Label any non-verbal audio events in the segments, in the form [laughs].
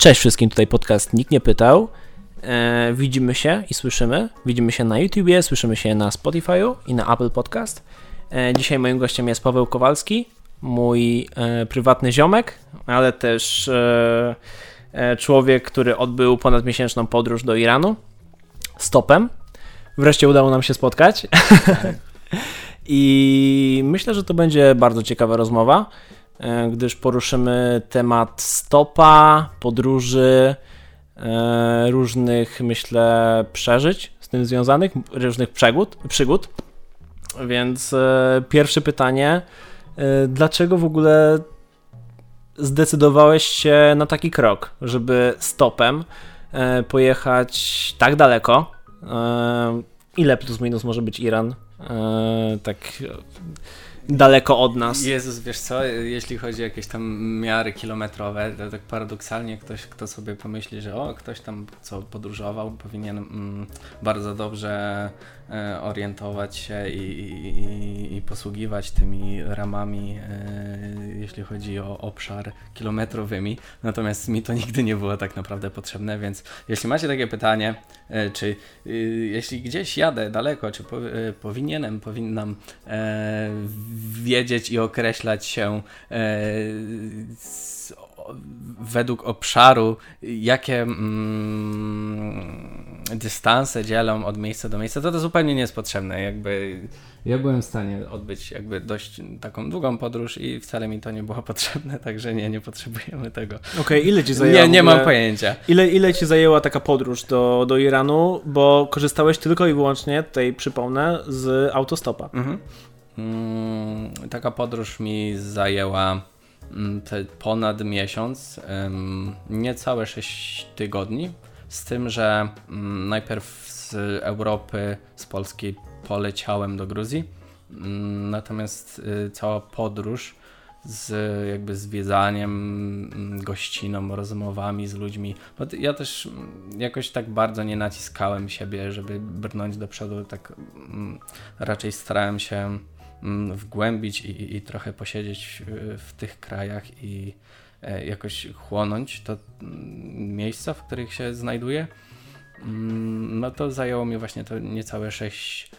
Cześć wszystkim, tutaj podcast Nikt nie pytał. E, widzimy się i słyszymy. Widzimy się na YouTubie, słyszymy się na Spotify'u i na Apple Podcast. E, dzisiaj moim gościem jest Paweł Kowalski, mój e, prywatny ziomek, ale też e, e, człowiek, który odbył ponadmiesięczną podróż do Iranu stopem. Wreszcie udało nam się spotkać. [laughs] I myślę, że to będzie bardzo ciekawa rozmowa, gdyż poruszymy temat stopa, podróży, e, różnych, myślę, przeżyć z tym związanych, różnych przygód. Więc e, pierwsze pytanie, dlaczego w ogóle zdecydowałeś się na taki krok, żeby stopem pojechać tak daleko? Ile plus minus może być Iran? E, tak daleko od nas. Jezus, wiesz co, jeśli chodzi o jakieś tam miary kilometrowe, to tak paradoksalnie ktoś, kto sobie pomyśli, że o, ktoś tam co podróżował, powinien mm, bardzo dobrze orientować się i, i, i, posługiwać tymi ramami, e, jeśli chodzi o obszar kilometrowymi. Natomiast mi to nigdy nie było tak naprawdę potrzebne, więc jeśli macie takie pytanie, e, czy y, jeśli gdzieś jadę daleko, czy po, e, powinienem, powinnam e, wiedzieć i określać się e, z, według obszaru, jakie mm, dystanse dzielą od miejsca do miejsca, to to zupełnie nie jest potrzebne. Jakby ja byłem w stanie odbyć jakby dość taką długą podróż i wcale mi to nie było potrzebne, [laughs] także nie, nie potrzebujemy tego. Okej, okay, ile ci zajęło? Nie, nie mam pojęcia. Ile, ile ci zajęła taka podróż do, do Iranu, bo korzystałeś tylko i wyłącznie, tutaj przypomnę, z autostopa. Mhm. Mm, taka podróż mi zajęła mm, ponad miesiąc, niecałe 6 tygodni, z tym, że mm, najpierw z Europy, z Polski poleciałem do Gruzji, natomiast y, cała podróż z jakby zwiedzaniem, gościną, rozmowami z ludźmi. Bo ja też jakoś tak bardzo nie naciskałem siebie, żeby brnąć do przodu, tak raczej starałem się Mm, wgłębić i, i trochę posiedzieć w, tych krajach i e, jakoś chłonąć to mm, miejsca, w których się znajduję, mm, no to zajęło mi właśnie to niecałe 6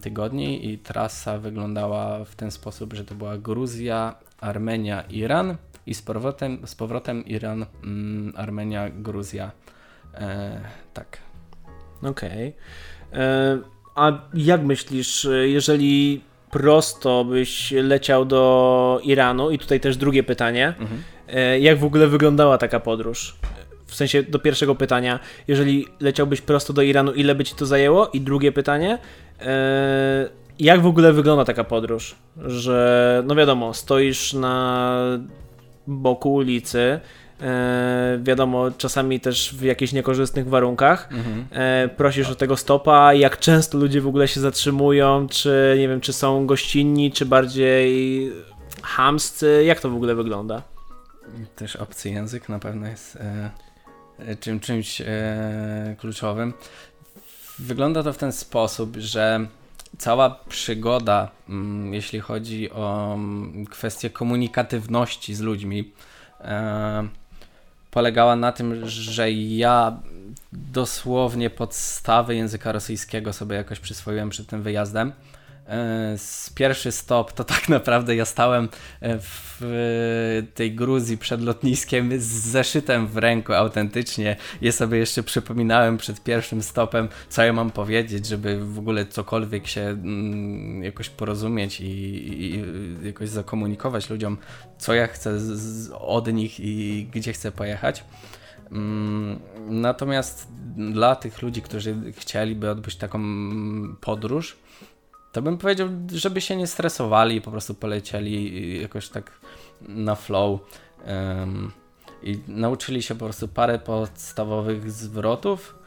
tygodni i trasa wyglądała w ten sposób, że to była Gruzja, Armenia, Iran i z powrotem, z powrotem Iran, Armenia, Gruzja. E, tak. Okej. Okay. E, a jak myślisz, jeżeli prosto byś leciał do Iranu? I tutaj też drugie pytanie. Mhm. E, jak w ogóle wyglądała taka podróż? W sensie do pierwszego pytania, jeżeli leciałbyś prosto do Iranu, ile by ci to zajęło? I drugie pytanie, e, jak w ogóle wygląda taka podróż? Że, no wiadomo, stoisz na boku ulicy, E, wiadomo, czasami też w jakichś niekorzystnych warunkach. Mhm. E, prosisz o tego stopa, jak często ludzie w ogóle się zatrzymują, czy nie wiem, czy są gościnni, czy bardziej hamscy, jak to w ogóle wygląda? Też obcy język na pewno jest e, e czym, czymś e, kluczowym. Wygląda to w ten sposób, że cała przygoda, mm, jeśli chodzi o mm, kwestię komunikatywności z ludźmi, e, polegała na tym, że ja dosłownie podstawy języka rosyjskiego sobie jakoś przyswoiłem przed tym wyjazdem. E, z pierwszy stop to tak [laughs] naprawdę ja stałem e, w tej Gruzji przed lotniskiem z zeszytem w ręku autentycznie. Je sobie jeszcze przypominałem przed pierwszym stopem, co ja mam powiedzieć, żeby w ogóle cokolwiek się mm, jakoś porozumieć i, i jakoś zakomunikować ludziom, co ja chcę z, od nich i gdzie chcę pojechać. Mm, natomiast dla tych ludzi, którzy chcieliby odbyć taką podróż, to bym powiedział, żeby się nie stresowali po prostu polecieli jakoś tak na flow um, i nauczyli się po prostu parę podstawowych zwrotów.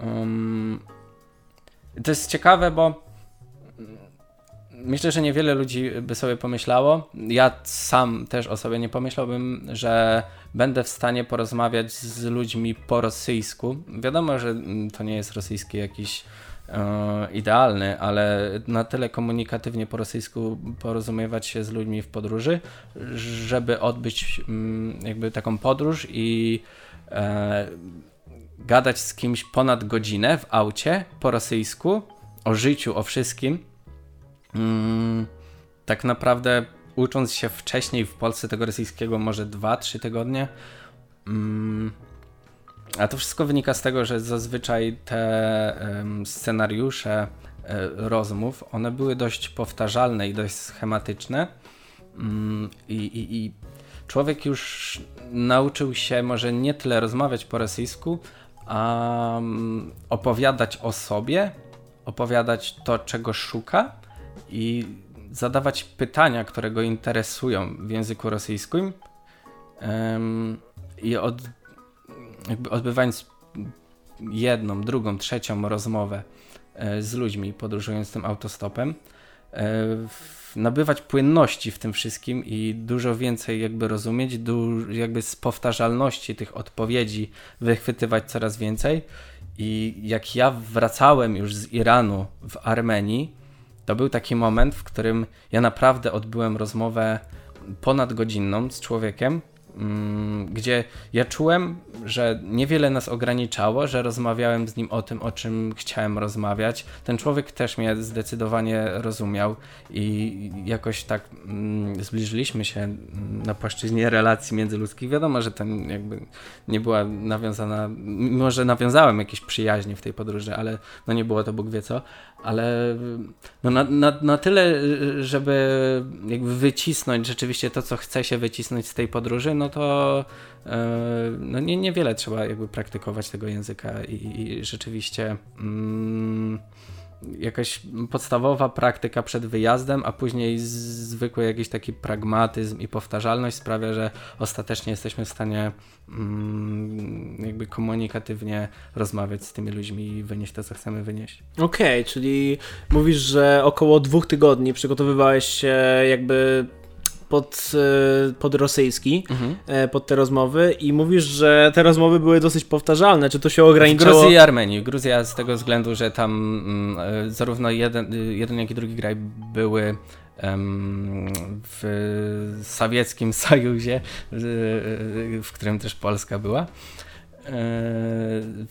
Um, to jest ciekawe, bo myślę, że niewiele ludzi by sobie pomyślało. Ja sam też o sobie nie pomyślałbym, że będę w stanie porozmawiać z ludźmi po rosyjsku. Wiadomo, że to nie jest rosyjski jakiś idealny, ale na tyle komunikatywnie po rosyjsku porozumiewać się z ludźmi w podróży, żeby odbyć mm, jakby taką podróż i e, gadać z kimś ponad godzinę w aucie po rosyjsku, o życiu, o wszystkim. Mm, tak naprawdę ucząc się wcześniej w Polsce tego rosyjskiego może 2-3 tygodnie. Mm, a to wszystko wynika z tego, że zazwyczaj te scenariusze e, rozmów, one były dość powtarzalne i dość schematyczne. Mm, i, i, I człowiek już nauczył się może nie tyle rozmawiać po rosyjsku, a um, opowiadać o sobie, opowiadać to, czego szuka i zadawać pytania, które go interesują w języku rosyjskim. I od jakby odbywając jedną, drugą, trzecią rozmowę e, z ludźmi, podróżując tym autostopem, e, nabywać płynności w tym wszystkim i dużo więcej jakby rozumieć, jakby z powtarzalności tych odpowiedzi wychwytywać coraz więcej. I jak ja wracałem już z Iranu w Armenii, to był taki moment, w którym ja naprawdę odbyłem rozmowę ponadgodzinną z człowiekiem, gdzie ja czułem, że niewiele nas ograniczało, że rozmawiałem z nim o tym, o czym chciałem rozmawiać. Ten człowiek też mnie zdecydowanie rozumiał i jakoś tak mm, zbliżyliśmy się na płaszczyźnie relacji międzyludzkich. Wiadomo, że to jakby nie była nawiązana, mimo że nawiązałem jakieś przyjaźnie w tej podróży, ale no nie było to Bóg wie co, ale no na, na, na tyle, żeby jakby wycisnąć rzeczywiście to, co chce się wycisnąć z tej podróży, no to e, no nie, niewiele trzeba jakby praktykować tego języka i, i rzeczywiście mm, jakaś podstawowa praktyka przed wyjazdem, a później zwykły jakiś taki pragmatyzm i powtarzalność sprawia, że ostatecznie jesteśmy w stanie mm, jakby komunikatywnie rozmawiać z tymi ludźmi i wynieść to, co chcemy wynieść. Okej, okay, czyli mówisz, że około dwóch tygodni przygotowywałeś się jakby pod, e, pod rosyjski, mhm. E, pod te rozmowy i mówisz, że te rozmowy były dosyć powtarzalne. Czy to się ograniczało? W Gruzji i Armenii. Gruzja z tego względu, że tam mm, e, zarówno jeden, jeden jak i drugi kraj były w sowieckim [laughs] sojuzie, w którym też Polska była. E,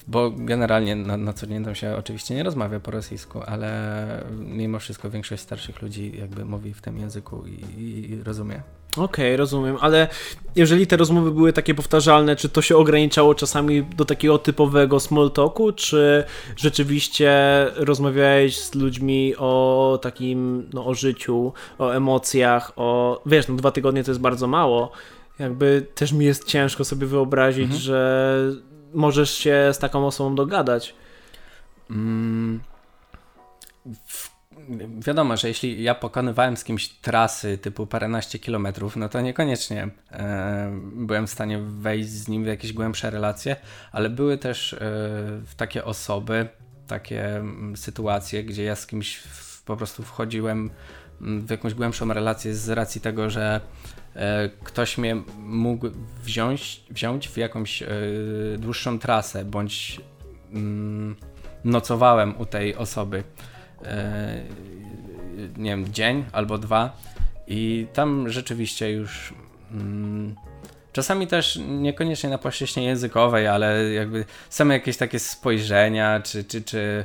bo generalnie na, na co dzień tam się oczywiście nie rozmawia po rosyjsku, ale mimo wszystko większość starszych ludzi jakby mówi w tym języku i, i rozumie. Okej, okay, rozumiem, ale jeżeli te rozmowy były takie powtarzalne, czy to się ograniczało czasami do takiego typowego small talku, czy rzeczywiście rozmawiałeś z ludźmi o takim, no o życiu, o emocjach, o, wiesz, no dwa tygodnie to jest bardzo mało, jakby też mi jest ciężko sobie wyobrazić, mhm. że możesz się z taką osobą dogadać. Mm, wiadomo, że jeśli ja pokonywałem z kimś trasy typu paręnaście kilometrów, no to niekoniecznie e, byłem w stanie wejść z nim w jakieś głębsze relacje, ale były też e, takie osoby, takie mm, sytuacje, gdzie ja z kimś w, po prostu wchodziłem w jakąś głębszą relację z racji tego, że ktoś mnie mógł wziąć, wziąć w jakąś e, dłuższą trasę, bądź mm, nocowałem u tej osoby e, nie wiem, dzień albo dwa i tam rzeczywiście już mm, czasami też niekoniecznie na płaszczyźnie językowej, ale jakby same jakieś takie spojrzenia, czy, czy, czy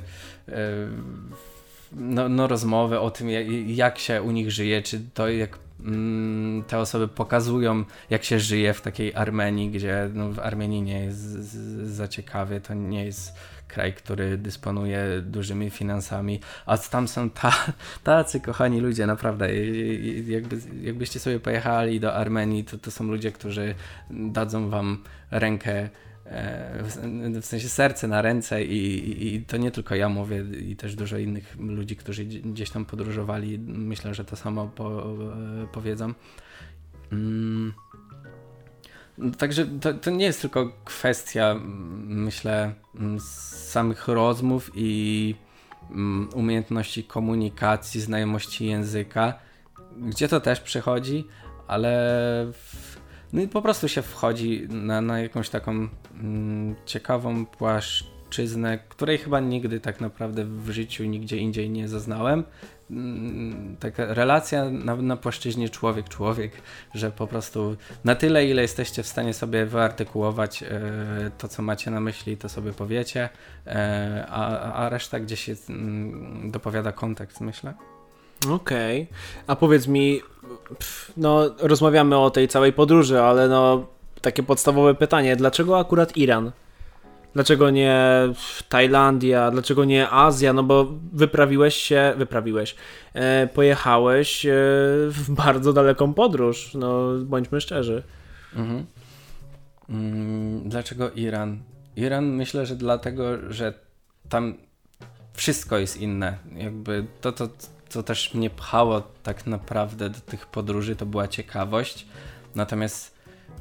no, no, rozmowy o tym, jak się u nich żyje, czy to jak te osoby pokazują, jak się żyje w takiej Armenii, gdzie no, w Armenii nie jest za ciekawie, to nie jest kraj, który dysponuje dużymi finansami, a tam są ta, [laughs] tacy kochani ludzie, naprawdę. Jakby, jakbyście sobie pojechali do Armenii, to, to są ludzie, którzy dadzą wam rękę w sensie serce na ręce i, i, i, to nie tylko ja mówię i też dużo innych ludzi, którzy gdzieś tam podróżowali, myślę, że to samo po, e, powiedzą. Mm. Także to, to nie jest tylko kwestia, myślę, samych rozmów i umiejętności komunikacji, znajomości języka, gdzie to też przychodzi, ale w, no i po prostu się wchodzi na, na jakąś taką mm, ciekawą płaszczyznę, której chyba nigdy tak naprawdę w życiu nigdzie indziej nie zaznałem. mm, taka relacja na, na płaszczyźnie człowiek-człowiek, że po prostu na tyle, ile jesteście w stanie sobie wyartykułować e, to, co macie na myśli, to sobie powiecie, e, a, a reszta gdzieś jest, mm, dopowiada kontekst, myślę. Okej. Okay. A powiedz mi, pff, no rozmawiamy o tej całej podróży, ale no takie podstawowe pytanie, dlaczego akurat Iran? Dlaczego nie Tajlandia? Dlaczego nie Azja? No bo wyprawiłeś się, wyprawiłeś, e, pojechałeś e, w [laughs] bardzo daleką podróż, no bądźmy szczerzy. Mhm. Mm, dlaczego Iran? Iran myślę, że dlatego, że tam wszystko jest inne. Jakby to, to, co też mnie pchało tak naprawdę do tych podróży, to była ciekawość. Natomiast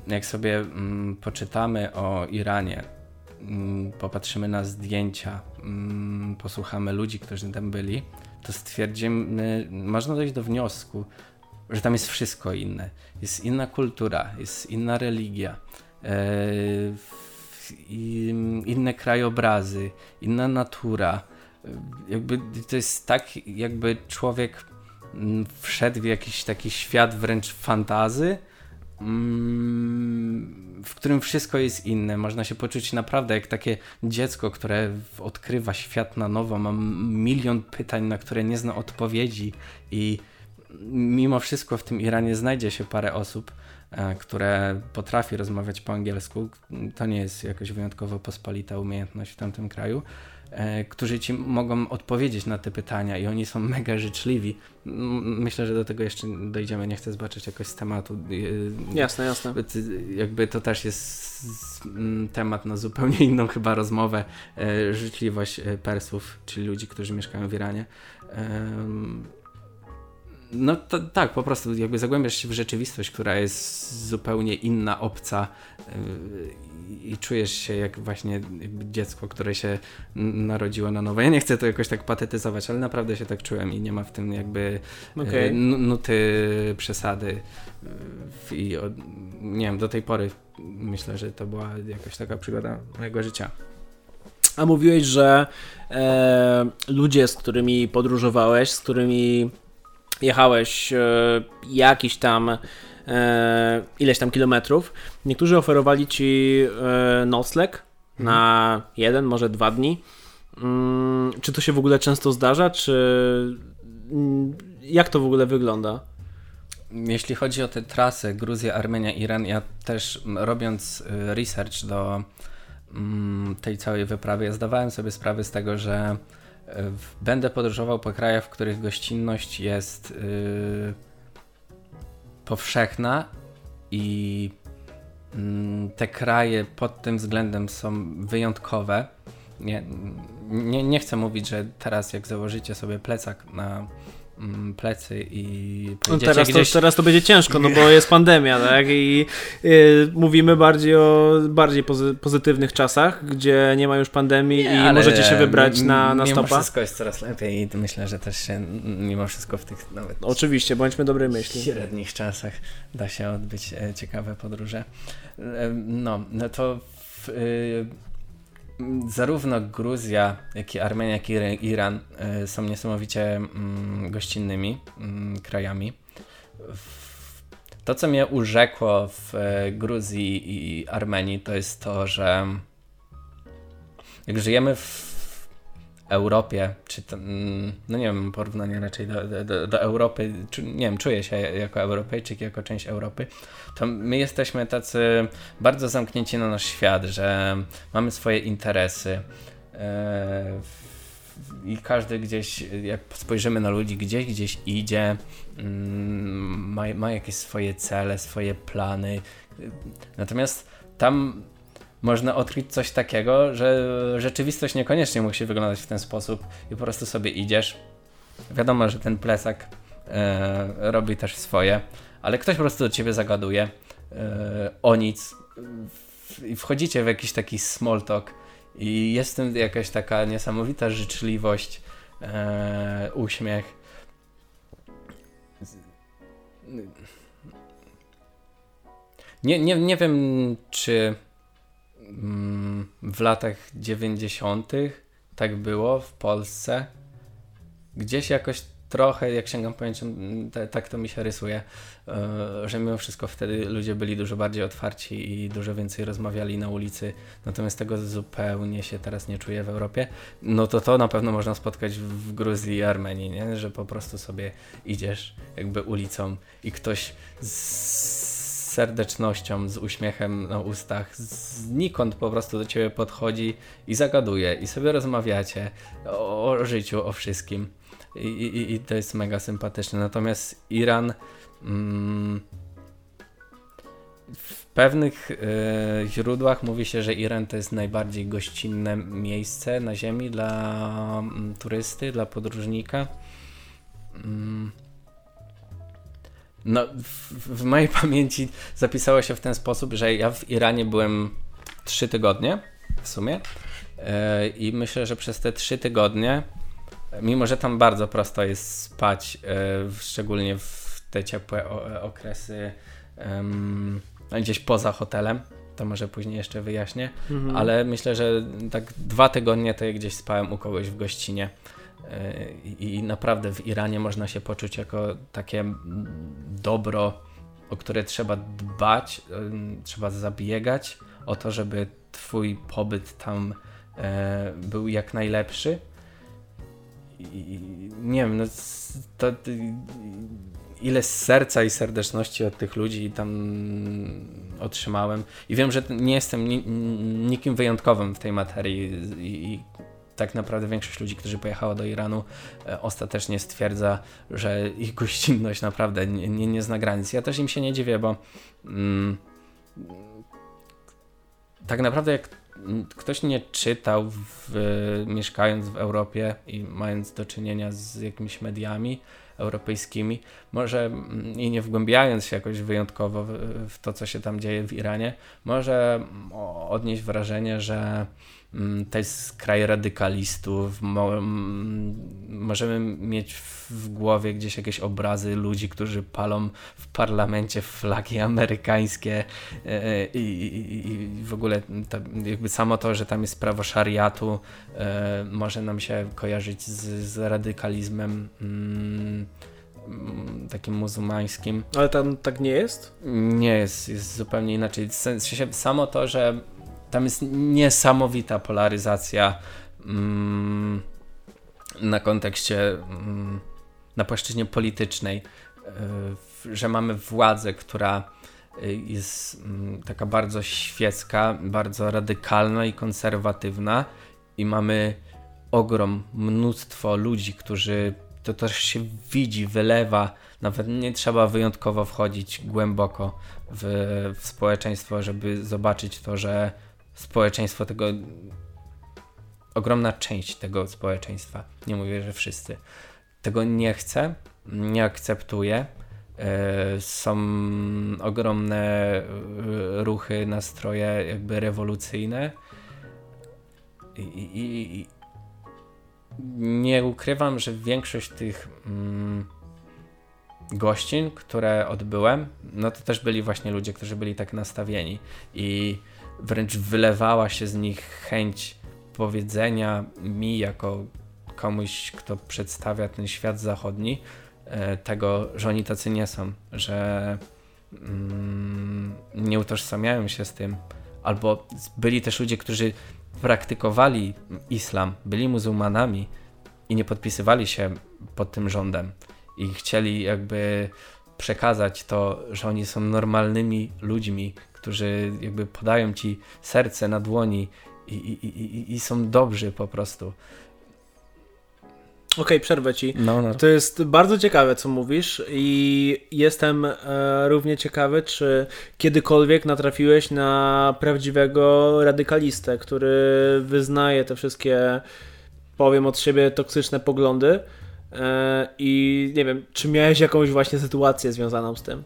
jak sobie mm, poczytamy o Iranie, mm, popatrzymy na zdjęcia, mm, posłuchamy ludzi, którzy tam byli, to stwierdzimy, można dojść do wniosku, że tam jest wszystko inne. Jest inna kultura, jest inna religia, e, inne krajobrazy, inna natura. Jakby to jest tak, jakby człowiek mm, wszedł w jakiś taki świat wręcz fantazy, Mm, w którym wszystko jest inne. Można się poczuć naprawdę jak takie dziecko, które odkrywa świat na nowo, ma milion pytań, na które nie zna odpowiedzi i mimo wszystko w tym Iranie znajdzie się parę osób, e, które potrafi rozmawiać po angielsku. To nie jest jakoś wyjątkowo pospolita umiejętność w tamtym kraju. E, którzy ci mogą odpowiedzieć na te pytania i oni są [laughs] mega życzliwi. Myślę, że do tego jeszcze dojdziemy, nie chcę zobaczyć jakoś z tematu. E, jasne, jasne. Jakby to też jest temat na zupełnie inną chyba rozmowę. E, życzliwość Persów, czyli ludzi, którzy mieszkają w Iranie. No to, tak, po prostu jakby zagłębiasz się w rzeczywistość, która jest zupełnie inna, obca i czujesz się jak właśnie dziecko, które się narodziło na nowo. Ja nie chcę to jakoś tak patetyzować, ale naprawdę się tak czułem i nie ma w tym jakby e, okay. nuty przesady. I nie wiem, do tej pory myślę, że to była jakaś taka przygoda mojego życia. A mówiłeś, że e, ludzie, z którymi podróżowałeś, z którymi jechałeś e, jakiś tam e, ileś tam kilometrów. Niektórzy oferowali ci e, nocleg mhm. na jeden, może dwa dni. Mm, czy to się w ogóle często zdarza, czy mm, jak to w ogóle wygląda? Jeśli chodzi o tę trasę Gruzja, Armenia, Iran, ja też robiąc e, research do mm, tej całej wyprawy, ja zdawałem sobie sprawę z tego, że e, będę podróżował po krajach, w których gościnność jest yy, powszechna i mm, te kraje pod tym względem są wyjątkowe. Nie, nie, nie chcę mówić, że teraz jak założycie sobie plecak na plecy i no teraz, gdzieś... to, teraz to będzie ciężko, no bo jest pandemia, tak? I y, mówimy bardziej o bardziej pozy pozytywnych czasach, gdzie nie ma już pandemii nie, i możecie się wybrać na, na mimo stopa. wszystko jest coraz lepiej i myślę, że też się mimo wszystko w tych nawet Oczywiście, bądźmy dobrej myśli. średnich czasach da się odbyć e, ciekawe podróże. E, no, no to w, y, zarówno Gruzja, jak i Armenia, jak i Iran e, są niesamowicie mm, gościnnymi mm, krajami. To, co mnie urzekło w e, Gruzji i Armenii, to jest to, że jak żyjemy w Europie, czy to, mm, no nie wiem, porównanie raczej do, do, do Europy, czy, nie wiem, czuję się jako Europejczyk, jako część Europy, to my jesteśmy tacy bardzo zamknięci na nasz świat, że mamy swoje interesy. E, I każdy gdzieś, jak spojrzymy na ludzi, gdzieś gdzieś idzie, mm, ma, ma jakieś swoje cele, swoje plany. Natomiast tam można odkryć coś takiego, że rzeczywistość niekoniecznie musi wyglądać w ten sposób i po prostu sobie idziesz. Wiadomo, że ten plecak e, robi też swoje, ale ktoś po prostu do ciebie zagaduje e, o nic i wchodzicie w jakiś taki small talk i jest w tym jakaś taka niesamowita życzliwość, e, uśmiech. Nie, nie, nie wiem, czy w latach 90. tak było w Polsce. Gdzieś jakoś trochę, jak sięgam pojęciem, te, tak to mi się rysuje, e, że mimo wszystko wtedy ludzie byli dużo bardziej otwarci i dużo więcej rozmawiali na ulicy, natomiast tego zupełnie się teraz nie czuję w Europie. No to to na pewno można spotkać w Gruzji i Armenii, nie? że po prostu sobie idziesz jakby ulicą i ktoś z serdecznością, z uśmiechem na ustach, znikąd po prostu do ciebie podchodzi i zagaduje, i sobie rozmawiacie o, o życiu, o wszystkim. I, i, I, to jest mega sympatyczne. Natomiast Iran. Mm, w pewnych y, źródłach mówi się, że Iran to jest najbardziej gościnne miejsce na Ziemi dla mm, turysty, dla podróżnika. Mm. No, w, w, mojej [laughs] pamięci zapisało się w ten sposób, że ja w Iranie byłem trzy tygodnie w sumie. E, I myślę, że przez te trzy tygodnie, mimo że tam bardzo prosto jest spać, e, szczególnie w te ciepłe okresy gdzieś poza hotelem, to może później jeszcze wyjaśnię, mhm. ale myślę, że tak dwa tygodnie to gdzieś spałem u kogoś w gościnie. I naprawdę w Iranie można się poczuć jako takie dobro, o które trzeba dbać, trzeba zabiegać o to, żeby Twój pobyt tam e, był jak najlepszy. I nie wiem, no, to, ile serca i serdeczności od tych ludzi tam otrzymałem. I wiem, że nie jestem nikim wyjątkowym w tej materii i tak naprawdę większość ludzi, którzy pojechało do Iranu, e, ostatecznie stwierdza, że ich gościnność naprawdę nie, nie, nie zna granic. Ja też im się nie dziwię, bo mm, tak naprawdę jak ktoś nie czytał w, mieszkając w Europie i mając do czynienia z jakimiś mediami europejskimi, może mm, i nie wgłębiając się jakoś wyjątkowo w, w to, co się tam dzieje w Iranie, może odnieść wrażenie, że to jest kraj radykalistów. Możemy mieć w głowie gdzieś jakieś obrazy ludzi, którzy palą w parlamencie flagi amerykańskie e, e, i, i, i w ogóle to, jakby samo to, że tam jest prawo szariatu, e, może nam się kojarzyć z, z radykalizmem. Mm, takim muzułmańskim. Ale tam tak nie jest? Nie jest, jest zupełnie inaczej. W sensie samo to, że tam jest niesamowita polaryzacja mm, na kontekście, mm, na płaszczyźnie politycznej, y, że mamy władzę, która y, jest mm, taka bardzo świecka, bardzo radykalna i konserwatywna i mamy ogrom, mnóstwo ludzi, którzy to też się widzi, wylewa, nawet nie trzeba wyjątkowo wchodzić głęboko w, w społeczeństwo, żeby zobaczyć to, że społeczeństwo tego, ogromna część tego społeczeństwa, nie mówię, że wszyscy, tego nie chce, nie akceptuje. E, są ogromne e, ruchy, nastroje jakby rewolucyjne. I, i, i nie ukrywam, że większość tych mm, które odbyłem, no to też byli właśnie ludzie, którzy byli tak nastawieni. I wręcz wylewała się z nich chęć powiedzenia mi, jako komuś, kto przedstawia ten świat zachodni, e, tego, że oni tacy nie są, że mm, nie utożsamiają się z tym. Albo byli też ludzie, którzy praktykowali islam, byli muzułmanami i nie podpisywali się pod tym rządem i chcieli jakby przekazać to, że oni są normalnymi ludźmi, którzy jakby podają ci serce na dłoni i, i, i, i są dobrzy po prostu. Okej, okay, przerwę ci. No, no. To jest bardzo ciekawe, co mówisz, i jestem e, równie ciekawy, czy kiedykolwiek natrafiłeś na prawdziwego radykalistę, który wyznaje te wszystkie, powiem od siebie, toksyczne poglądy. E, I nie wiem, czy miałeś jakąś właśnie sytuację związaną z tym?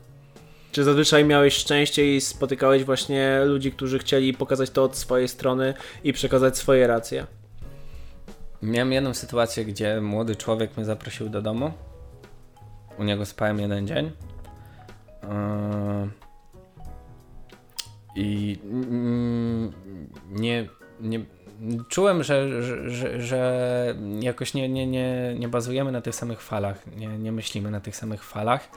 Czy zazwyczaj miałeś szczęście i spotykałeś właśnie ludzi, którzy chcieli pokazać to od swojej strony i przekazać swoje racje? Miałem jedną sytuację, gdzie młody człowiek mnie zaprosił do domu. U niego spałem jeden dzień. Yy, I nie, nie, czułem, że, że, że, że jakoś nie, nie, nie, nie bazujemy na tych samych falach, nie, nie myślimy na tych samych falach.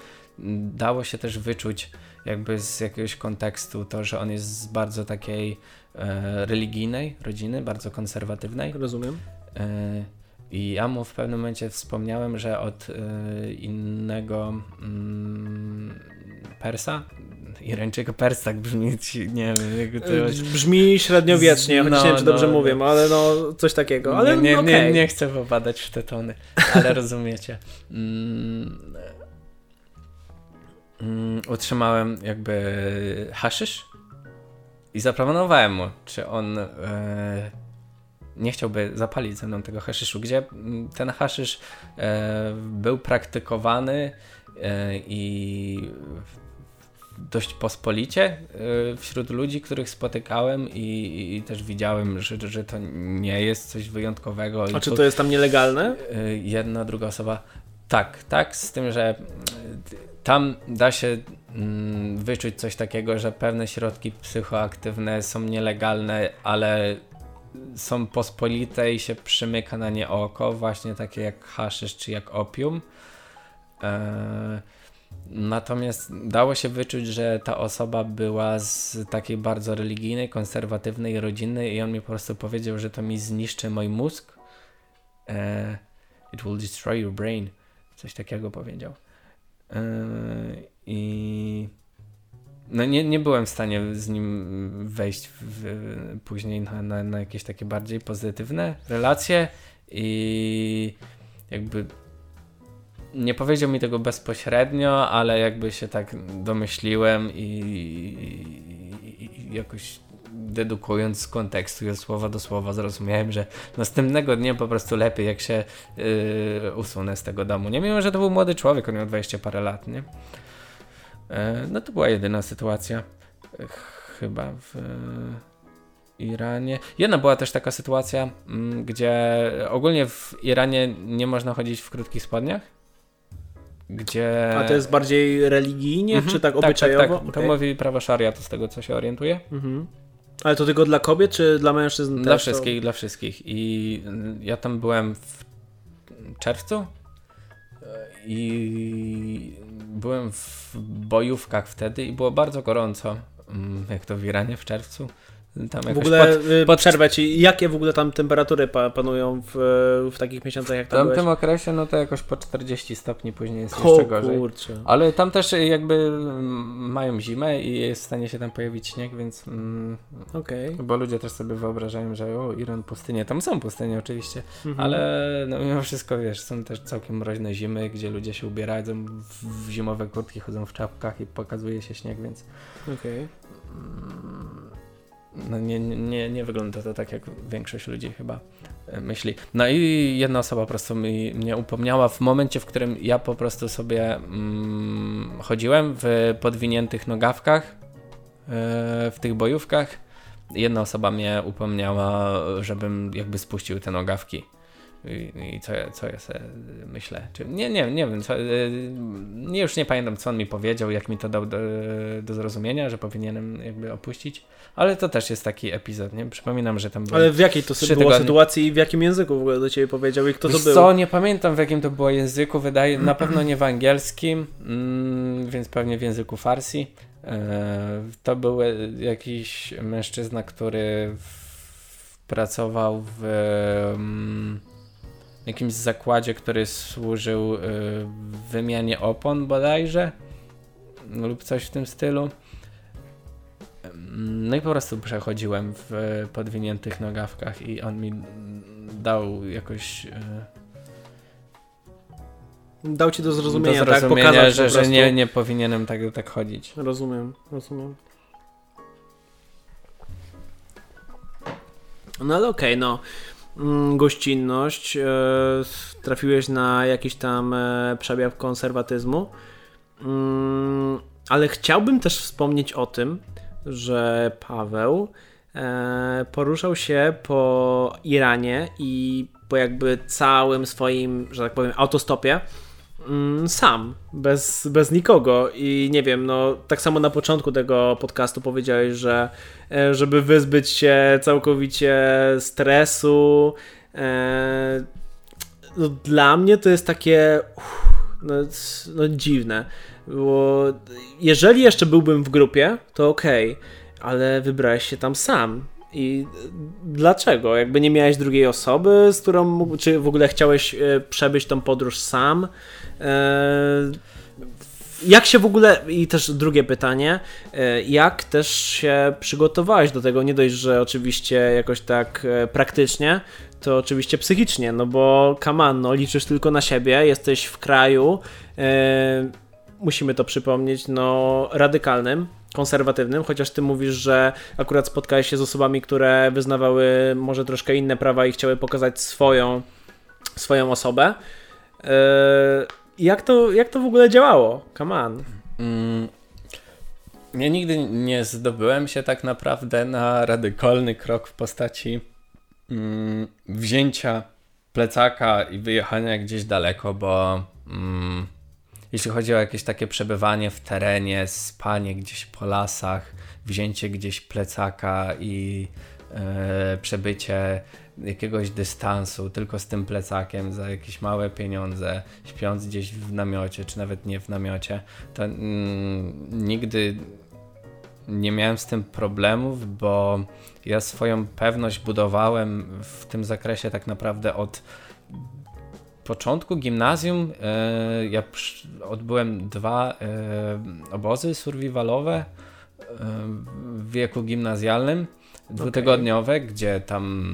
Dało się też wyczuć jakby z jakiegoś kontekstu to, że on jest z bardzo takiej e, religijnej rodziny, bardzo konserwatywnej. Rozumiem. E, i ja mu w pewnym momencie wspomniałem, że od y, innego y, Persa, Irańczyka Pers tak brzmi, nie wiem, to... Brzmi średniowiecznie, no, nie wiem, czy no, dobrze no, mówię, ale no coś takiego, ale nie, nie, okay. nie, nie chcę popadać w te tony, ale [laughs] rozumiecie. Mm, mm, utrzymałem jakby haszysz i zaproponowałem mu, czy on... Y, nie chciałby zapalić ze mną tego haszyszu, gdzie mm, ten haszysz e, był praktykowany e, i dość pospolicie e, wśród ludzi, których spotykałem i, i też widziałem, że, że to nie jest coś wyjątkowego. A czy to jest tam nielegalne? E, jedna, druga osoba. Tak, tak, z tym, że e, tam da się mm, wyczuć coś takiego, że pewne środki psychoaktywne są nielegalne, ale są pospolite i się przymyka na nie oko, właśnie takie jak haszysz czy jak opium. E, natomiast dało się wyczuć, że ta osoba była z takiej bardzo religijnej, konserwatywnej rodziny i on mi po prostu powiedział, że to mi zniszczy mój mózg. E, it will destroy your brain. Coś takiego powiedział. E, I no nie, nie byłem w stanie z nim wejść w, później na, na, na jakieś takie bardziej pozytywne relacje i jakby nie powiedział mi tego bezpośrednio, ale jakby się tak domyśliłem i, i, i jakoś dedukując z kontekstu i słowa do słowa zrozumiałem, że następnego dnia po prostu lepiej jak się yy, usunę z tego domu. Nie mimo, że to był młody człowiek, on miał 20 parę lat, nie? E, no to była jedyna sytuacja e, chyba w Iranie. Jedna była też taka sytuacja, mm, gdzie ogólnie w Iranie nie można chodzić w krótkich spodniach. Gdzie... A to jest bardziej religijnie, mhm, czy tak obyczajowo? Tak, tak, tak. Okay. To mówi prawo szariatu, z tego co się orientuje. Mhm. Ale to tylko dla kobiet, czy dla mężczyzn Dla wszystkich, to... dla wszystkich. I ja tam byłem w czerwcu i byłem w bojówkach wtedy i było bardzo gorąco, mm, jak to w Iranie w czerwcu. Tam w ogóle pod, y, pod... przerwę ci, jakie w ogóle tam temperatury panują w, w takich miesiącach jak tam W tamtym okresie no to jakoś po 40 stopni później jest o, jeszcze gorzej. Kurczę. Ale tam też jakby mm, mają zimę i jest w stanie się tam pojawić śnieg, więc mm, okay. bo ludzie też sobie wyobrażają, że o Iran pustynie, tam są pustynie oczywiście, mhm. ale no mimo wszystko wiesz, są też całkiem mroźne zimy, gdzie ludzie się ubierają w, w zimowe kurtki, chodzą w czapkach i pokazuje się śnieg, więc okej. Okay no nie, nie, nie wygląda to tak, jak większość ludzi chyba e, myśli. No i jedna osoba po prostu mi, mnie upomniała w momencie, w którym ja po prostu sobie mm, chodziłem w podwiniętych nogawkach, yy, w tych bojówkach. Jedna osoba mnie upomniała, żebym jakby spuścił te nogawki. I, co, co ja sobie myślę? Czy, nie, nie, nie wiem. Co, y, nie, już nie pamiętam, co on mi powiedział, jak mi to dał do, do zrozumienia, że powinienem jakby opuścić. Ale to też jest taki epizod, nie? Przypominam, że tam Ale w jakiej to było sytuacji i w jakim języku w ogóle do ciebie powiedział i kto Wiesz to był? Co, nie pamiętam w jakim to było języku, wydaje, na pewno nie w angielskim, mm, więc pewnie w języku farsi. E, to był jakiś mężczyzna, który w, pracował w... Mm, jakimś zakładzie, który służył y, wymianie opon bodajże lub coś w tym stylu. No i po prostu przechodziłem w podwiniętych nogawkach i on mi dał jakoś... Y, dał ci do zrozumienia, do zrozumienia tak? Pokazać że, że nie, nie powinienem tak, tak chodzić. Rozumiem, rozumiem. No ale okej, okay, no. Mm, gościnność, e, trafiłeś na jakiś tam e, przejaw konserwatyzmu, mm, ale chciałbym też wspomnieć o tym, że Paweł e, poruszał się po Iranie i po jakby całym swoim, że tak powiem, autostopie sam, bez, bez nikogo. I nie wiem, no tak samo na początku tego podcastu powiedziałeś, że e, żeby wyzbyć się całkowicie stresu, e, no, dla mnie to jest takie uff, no, no dziwne, bo jeżeli jeszcze byłbym w grupie, to okej, okay, ale wybrałeś się tam sam i dlaczego? Jakby nie miałeś drugiej osoby, z którą, czy w ogóle chciałeś e, przebyć tą podróż sam? E, jak się w ogóle, i też drugie pytanie, e, jak też się przygotowałeś do tego? Nie dość, że oczywiście jakoś tak praktycznie, to oczywiście psychicznie, no bo kaman, no liczysz tylko na siebie, jesteś w kraju, musimy to przypomnieć, no radykalnym, konserwatywnym, chociaż ty mówisz, że akurat spotkałeś się z osobami, które wyznawały może troszkę inne prawa i chciały pokazać swoją, swoją osobę. Yy, jak, to, jak to w ogóle działało? Come on. Mm, ja nigdy nie zdobyłem się tak naprawdę na radykalny krok w postaci mm, wzięcia plecaka i wyjechania gdzieś daleko, bo mm, jeśli chodzi o jakieś takie przebywanie w terenie, spanie gdzieś po lasach, wzięcie gdzieś plecaka i e, przebycie jakiegoś dystansu tylko z tym plecakiem za jakieś małe pieniądze, śpiąc gdzieś w namiocie, czy nawet nie w namiocie, to mm, nigdy nie miałem z tym problemów, bo ja swoją pewność budowałem w tym zakresie tak naprawdę od początku gimnazjum e, ja odbyłem dwa e, obozy survivalowe e, w wieku gimnazjalnym dwutygodniowe, okay. gdzie tam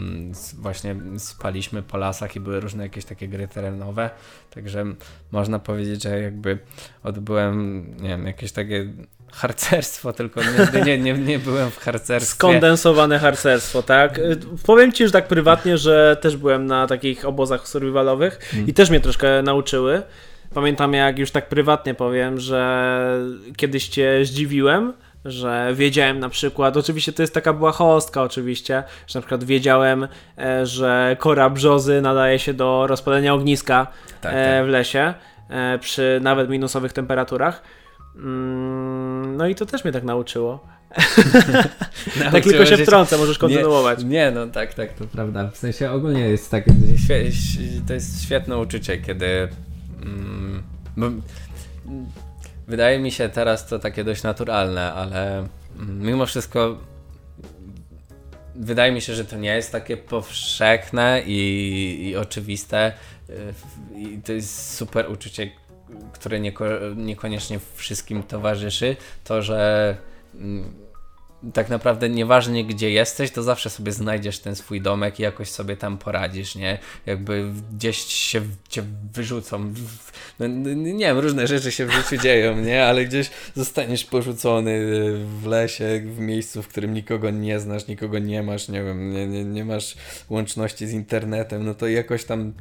właśnie spaliśmy po lasach i były różne jakieś takie gry terenowe, także można powiedzieć, że jakby odbyłem, nie wiem, jakieś takie harcerstwo, tylko nie, nie, nie, nie byłem w harcerstwie. Skondensowane harcerstwo, tak? Powiem Ci już tak prywatnie, że też byłem na takich obozach survivalowych hmm. i też mnie troszkę nauczyły. Pamiętam jak już tak prywatnie powiem, że kiedyś Cię zdziwiłem, że wiedziałem na przykład, oczywiście to jest taka była hostka oczywiście, że na przykład wiedziałem, e, że kora brzozy nadaje się do rozpalenia ogniska tak, e, tak. w lesie e, przy nawet minusowych temperaturach. Mm, no i to też mnie tak nauczyło. [laughs] tak tylko się wtrącę, możesz kontynuować. Nie, nie, no tak, tak, to prawda. W sensie ogólnie jest tak, to jest świetne uczucie, kiedy mm, bo, wydaje mi się teraz to takie dość naturalne, ale mm, mimo wszystko wydaje mi się, że to nie jest takie powszechne i, i oczywiste i to jest super uczucie, które nieko, niekoniecznie wszystkim towarzyszy, to że mm, tak naprawdę nieważnie gdzie jesteś, to zawsze sobie znajdziesz ten swój domek i jakoś sobie tam poradzisz, nie? Jakby gdzieś się cię wyrzucą. No, nie wiem, różne rzeczy się w życiu dzieją, nie? Ale gdzieś zostaniesz porzucony w lesie, w miejscu, w którym nikogo nie znasz, nikogo nie masz, nie wiem, nie, nie, nie masz łączności z internetem, no to jakoś tam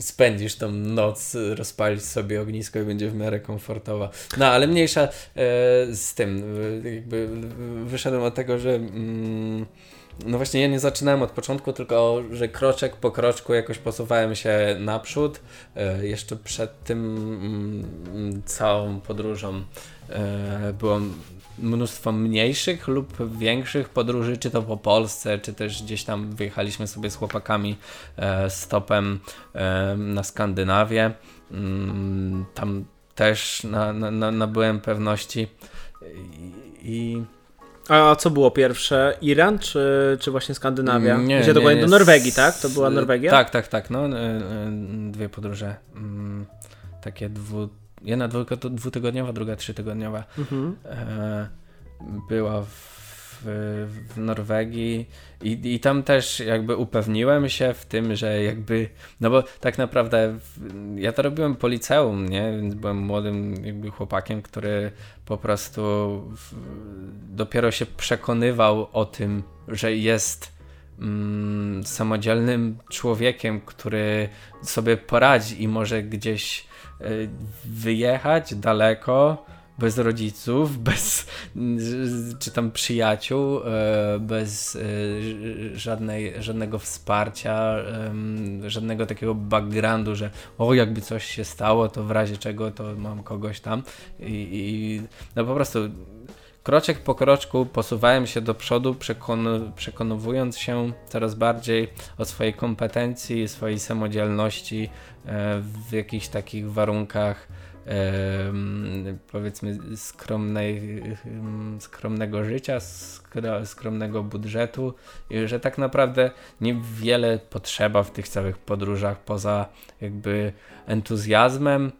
spędzisz tą noc, rozpalić sobie ognisko i będzie w miarę komfortowa. No, ale mniejsza e, z tym, e, jakby wyszedłem od tego, że mm, no właśnie ja nie zaczynałem od początku, tylko że kroczek po kroczku jakoś posuwałem się naprzód. E, jeszcze przed tym mm, całą podróżą e, byłem mnóstwo mniejszych lub większych podróży, czy to po Polsce, czy też gdzieś tam wyjechaliśmy sobie z chłopakami e, stopem na Skandynawię. Mm, tam też na, na, nabyłem pewności i, a co było pierwsze? Iran czy, czy właśnie Skandynawia? Nie, Gdzie dokładnie nie, do Norwegii, tak? To była Norwegia? Tak, tak, tak. No, e, e, dwie podróże. Mm, takie dwu, Jedna dwutygodniowa, druga trzytygodniowa. Mhm. E, była w, w Norwegii i, i tam też jakby upewniłem się w tym, że jakby, no bo tak naprawdę ja to robiłem po liceum, nie? Więc byłem młodym jakby chłopakiem, który po prostu w, dopiero się przekonywał o tym, że jest mm, samodzielnym człowiekiem, który sobie poradzi i może gdzieś Y, wyjechać daleko bez rodziców, [laughs] bez czy tam przyjaciół, e, bez e, żadnej, żadnego wsparcia, żadnego takiego backgroundu, że o jakby coś się stało, to w razie czego to mam kogoś tam. I, i no po prostu kroczek po kroczku posuwałem się do przodu, przekon przekonując się coraz bardziej o swojej kompetencji, swojej samodzielności e, w jakichś takich warunkach powiedzmy skromnej, skromnego życia, skromnego budżetu że tak naprawdę niewiele potrzeba w tych całych podróżach poza jakby entuzjazmem,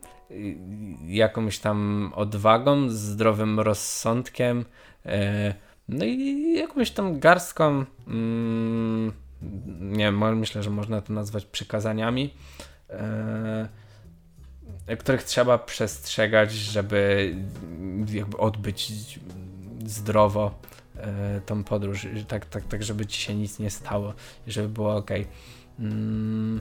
jakąś tam odwagą, zdrowym rozsądkiem, e, no i jakąś tam garstką, mm, nie myślę, że można to nazwać przykazaniami, e, których trzeba przestrzegać, żeby jakby odbyć zdrowo e, tą podróż, tak, tak, tak, żeby ci się nic nie stało, żeby było ok. Mm.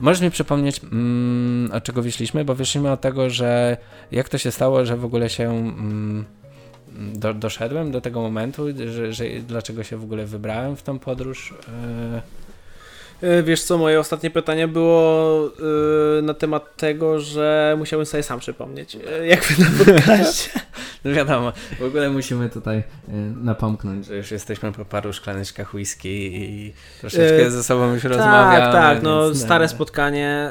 Możesz mi przypomnieć, mm, od czego wyszliśmy? Bo wyszliśmy od tego, że jak to się stało, że w ogóle się mm, do, doszedłem do tego momentu, że, że, dlaczego się w ogóle wybrałem w tą podróż. Yy wiesz co, moje ostatnie pytanie było yy, na temat tego, że musiałem sobie sam przypomnieć, yy, jak wy na podcaście. [laughs] No wiadomo, w ogóle musimy tutaj yy, napomknąć, że już jesteśmy po paru szklaneczkach whisky i troszeczkę ze sobą już tak, rozmawiamy. Tak, tak, no stare spotkanie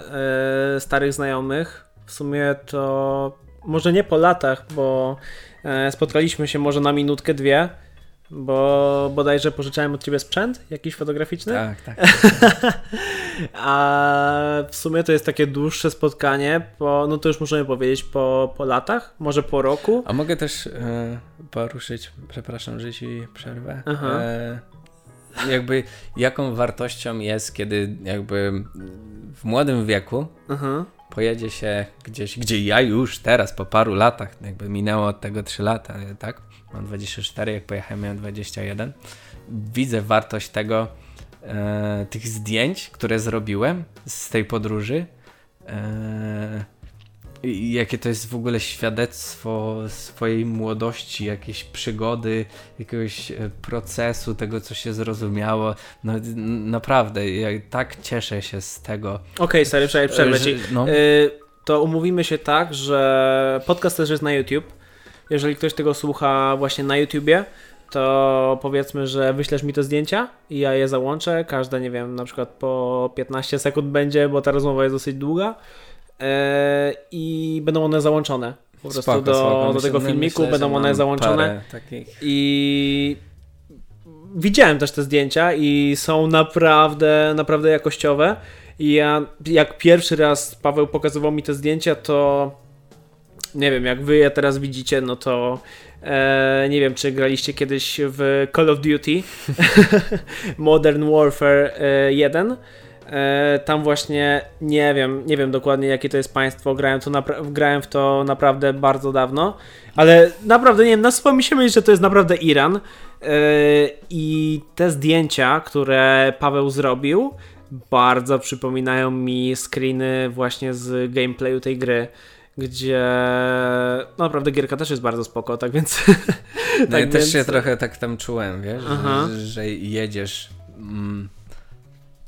starych znajomych. W sumie to może nie po latach, bo spotkaliśmy się może na minutkę, dwie bo bodajże pożyczałem od ciebie sprzęt jakiś fotograficzny. Tak, tak. [laughs] A w sumie to jest takie dłuższe spotkanie, po, no to już możemy powiedzieć po, po latach, może po roku. A mogę też e, poruszyć, przepraszam, że ci przerwę. E, jakby jaką wartością jest, kiedy jakby w młodym wieku Aha. pojedzie się gdzieś, gdzie ja już teraz po paru latach, jakby minęło od tego 3 lata, tak? Mam 24, jak pojechałem miałem 21. Widzę wartość tego, e, tych zdjęć, które zrobiłem z tej podróży. E, jakie to jest w ogóle świadectwo swojej młodości, jakiejś przygody, jakiegoś e, procesu, tego co się zrozumiało. No naprawdę, ja tak cieszę się z tego. Okej, okay, stary, przerwę ci. No. Y, to umówimy się tak, że podcast też jest na YouTube jeżeli ktoś tego słucha właśnie na YouTubie, to powiedzmy, że wyślesz mi te zdjęcia i ja je załączę. Każde, nie wiem, na przykład po 15 sekund będzie, bo ta rozmowa jest dosyć długa. Yy, I będą one załączone po prostu spoko, do, spoko. do tego filmiku, myślę, będą one załączone. I widziałem też te zdjęcia i są naprawdę, naprawdę jakościowe. I ja, jak pierwszy raz Paweł pokazywał mi te zdjęcia, to nie wiem, jak wy je teraz widzicie, no to e, nie wiem, czy graliście kiedyś w Call of Duty? [laughs] Modern Warfare e, 1. E, tam właśnie nie wiem, nie wiem dokładnie jakie to jest państwo, grałem, to grałem w to naprawdę bardzo dawno, ale naprawdę nie wiem, nasuwa mi się myśleć, że to jest naprawdę Iran. E, i te zdjęcia, które Paweł zrobił, bardzo przypominają mi screeny właśnie z gameplayu tej gry gdzie no naprawdę gierka też jest bardzo spoko, tak więc... [laughs] No tak ja więc... też się trochę tak tam czułem, wiesz, że, że, jedziesz mm,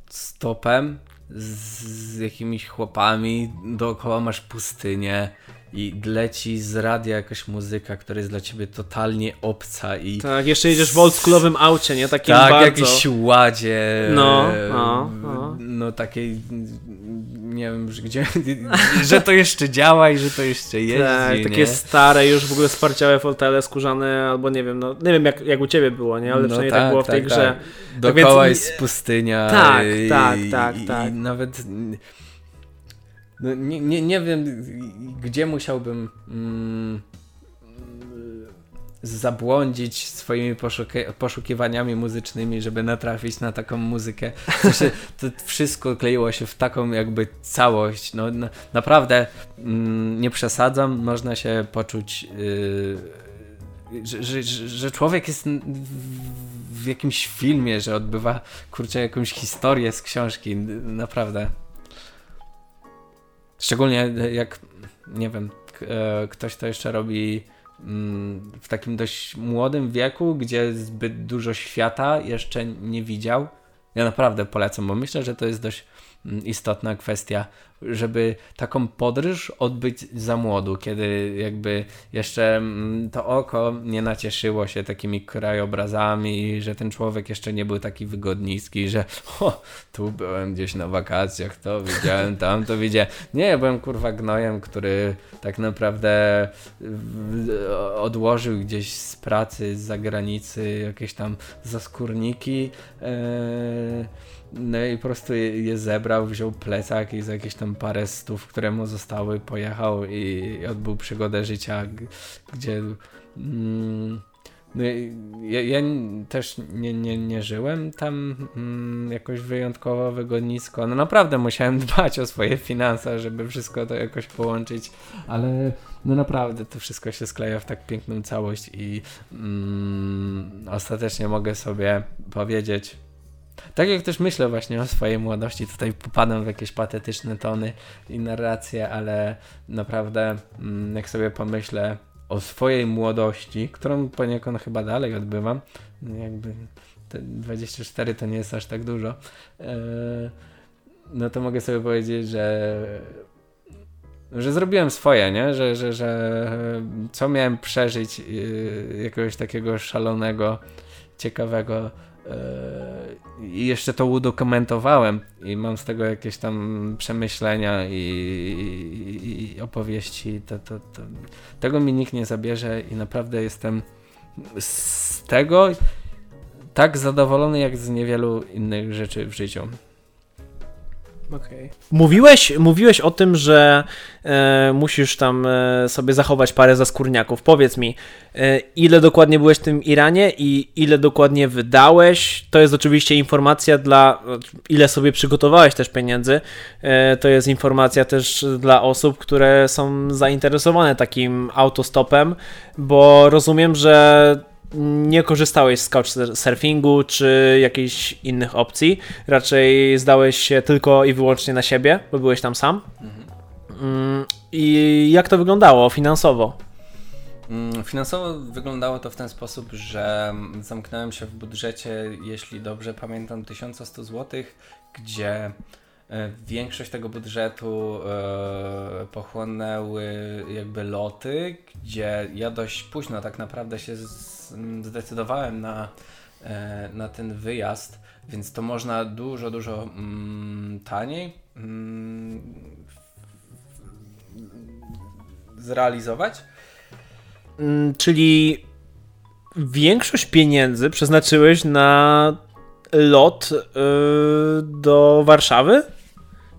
stopem z, z jakimiś chłopami, dookoła masz pustynię, i leci z radia jakaś muzyka, która jest dla ciebie totalnie obca i... Tak, jeszcze jedziesz w oldschoolowym aucie, nie? Takim tak, bardzo... jakieś ładzie. No, no, no. No takiej, nie wiem, gdzie, [laughs] że to jeszcze działa i że to jeszcze jeździ, Tak, takie stare już w ogóle sparciałe fotele skórzane, albo nie wiem, no nie wiem jak, jak u ciebie było, nie? Ale no przynajmniej tak, tak było w tej tak, grze. Tak. Dookoła tak więc... jest pustynia. Tak, i, tak, tak, i, tak. I nawet no, nie, nie, nie wiem, gdzie musiałbym mm, zabłądzić swoimi poszukiwaniami muzycznymi, żeby natrafić na taką muzykę. [laughs] To wszystko kleiło się w taką jakby całość. No, no naprawdę mm, nie przesadzam, można się poczuć, yy, że, że, że, człowiek jest w jakimś filmie, że odbywa kurczę jakąś historię z książki. Naprawdę. Szczególnie jak, nie wiem, e, ktoś to jeszcze robi mm, w takim dość młodym wieku, gdzie zbyt dużo świata jeszcze nie widział. Ja naprawdę polecam, bo myślę, że to jest dość istotna kwestia żeby taką podróż odbyć za młodu, kiedy jakby jeszcze mm, to oko nie nacieszyło się takimi krajobrazami, że ten człowiek jeszcze nie był taki wygodnicki, że o, tu byłem gdzieś na wakacjach, to widziałem, tam to widziałem. Nie, ja byłem kurwa gnojem, który tak naprawdę odłożył gdzieś z pracy, z zagranicy jakieś tam zaskórniki. Yy no i po prostu je, zebrał, wziął plecak i za jakieś tam parę stów, które mu zostały, pojechał i odbył przygodę życia, gdzie... Mm, no, ja, ja, też nie, nie, nie żyłem tam mm, jakoś wyjątkowo wygodnicko. No naprawdę musiałem [laughs] dbać o swoje finanse, żeby wszystko to jakoś połączyć, ale no naprawdę to wszystko się skleja w tak piękną całość i mm, ostatecznie mogę sobie powiedzieć, tak jak też myślę właśnie o swojej młodości, tutaj popadam w jakieś patetyczne tony i narracje, ale naprawdę mm, jak sobie pomyślę o swojej młodości, którą poniekąd chyba dalej odbywam, jakby 24 to nie jest aż tak dużo, e, no to mogę sobie powiedzieć, że że zrobiłem swoje, nie? Że, że, że co miałem przeżyć y, jakiegoś takiego szalonego, ciekawego I jeszcze to udokumentowałem i mam z tego jakieś tam przemyślenia i, i, i opowieści. To, to, to, tego mi nikt nie zabierze i naprawdę jestem z tego tak zadowolony jak z niewielu innych rzeczy w życiu. Okay. Mówiłeś, mówiłeś o tym, że e, musisz tam e, sobie zachować parę zaskórniaków. Powiedz mi, e, ile dokładnie byłeś w tym Iranie i ile dokładnie wydałeś? To jest oczywiście informacja dla, ile sobie przygotowałeś też pieniędzy. E, to jest informacja też dla osób, które są zainteresowane takim autostopem, bo rozumiem, że nie korzystałeś z couchsurfingu czy jakichś innych opcji. Raczej zdałeś się tylko i wyłącznie na siebie, bo byłeś tam sam. Mhm. I jak to wyglądało finansowo? Mm, finansowo wyglądało to w ten sposób, że zamknąłem się w budżecie, jeśli dobrze pamiętam, 1100 zł, gdzie E, większość tego budżetu e, pochłonęły jakby loty, gdzie ja dość późno tak naprawdę się zdecydowałem na, e, na ten wyjazd, więc to można dużo, dużo mm, taniej mm, zrealizować. Mm, czyli większość pieniędzy przeznaczyłeś na lot yy, do Warszawy?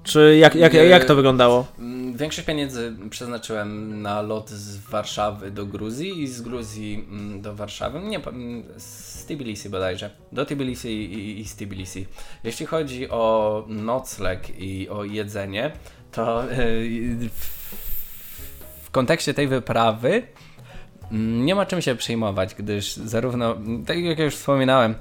Czy jak, jak, jak to wyglądało? Mm, większość pieniędzy przeznaczyłem na lot z Warszawy do Gruzji i z Gruzji mm, do Warszawy. Nie, mm, z Tbilisi bodajże. Do Tbilisi i, i z Tbilisi. Jeśli chodzi o nocleg i o jedzenie, to yy, w kontekście tej wyprawy nie ma czym się przejmować, gdyż zarówno, tak jak już wspominałem,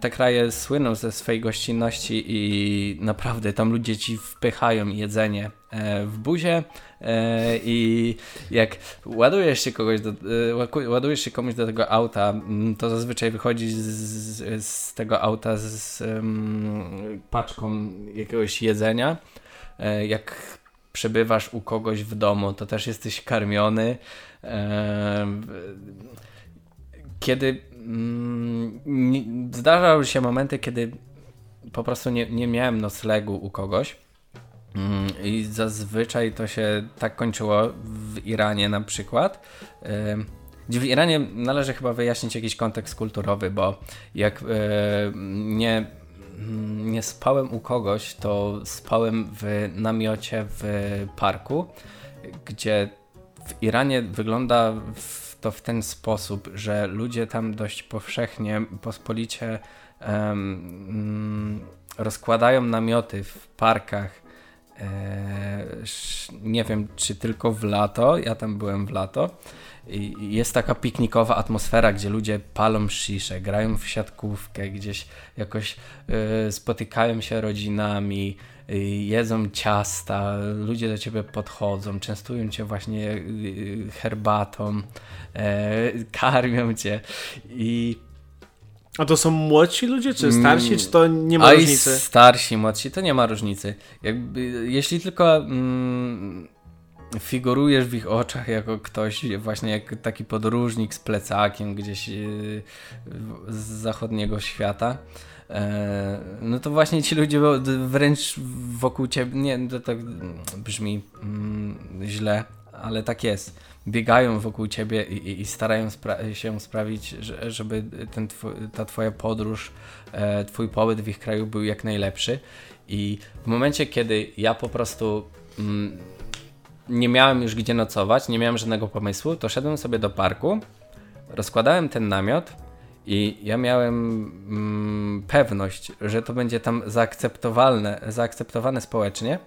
te kraje słyną ze swojej gościnności i naprawdę tam ludzie ci wpychają jedzenie e, w buzie e, i jak ładujesz się kogoś do, e, ładujesz się komuś do tego auta, to zazwyczaj wychodzi z, z tego auta z paczką jakiegoś jedzenia. Jak przebywasz u kogoś w domu, to też jesteś karmiony. Kiedy Mm, zdarzały się momenty, kiedy po prostu nie, nie miałem noclegu u kogoś. Mm, I zazwyczaj to się tak kończyło w Iranie na przykład. W Iranie należy chyba wyjaśnić jakiś kontekst kulturowy, bo jak nie, mm, nie spałem u kogoś, to spałem w namiocie w parku, gdzie w Iranie wygląda w to w ten sposób, że ludzie tam dość powszechnie, pospolicie um, rozkładają namioty w parkach. E, nie wiem, czy tylko w lato, ja tam byłem w lato. jest taka piknikowa atmosfera, gdzie ludzie palą szisze, grają w siatkówkę, gdzieś jakoś y, spotykają się rodzinami, jedzą ciasta, ludzie do ciebie podchodzą, częstują cię właśnie y, herbatą, karmią cię i a to są młodsi ludzie, czy starsi, czy to nie ma A różnicy? starsi, młodsi, to nie ma różnicy. Jakby, jeśli tylko mm, figurujesz w ich oczach jako ktoś, właśnie jak taki podróżnik z plecakiem gdzieś yy, z zachodniego świata, e, no to właśnie ci ludzie wręcz wokół ciebie, nie, to tak brzmi mm, źle, ale tak jest biegają wokół ciebie i, i starają spra się sprawić, że, żeby ten twój, ta twoja podróż, e, twój pobyt w ich kraju był jak najlepszy. I w momencie, kiedy ja po prostu mm, nie miałem już gdzie nocować, nie miałem żadnego pomysłu, to szedłem sobie do parku, rozkładałem ten namiot i ja miałem mm, pewność, że to będzie tam zaakceptowalne, zaakceptowane społecznie,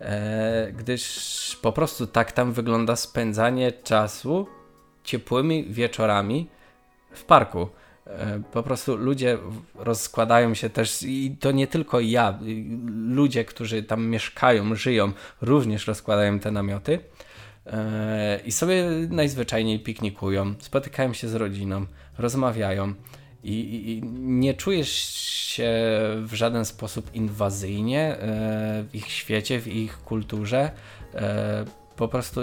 e, gdyż po prostu tak tam wygląda spędzanie czasu ciepłymi wieczorami w parku. E, po prostu ludzie rozkładają się też, i to nie tylko ja, ludzie, którzy tam mieszkają, żyją, również rozkładają te namioty e, i sobie najzwyczajniej piknikują, spotykają się z rodziną, rozmawiają i, i nie czujesz się w żaden sposób inwazyjnie e, w ich świecie, w ich kulturze. E, po prostu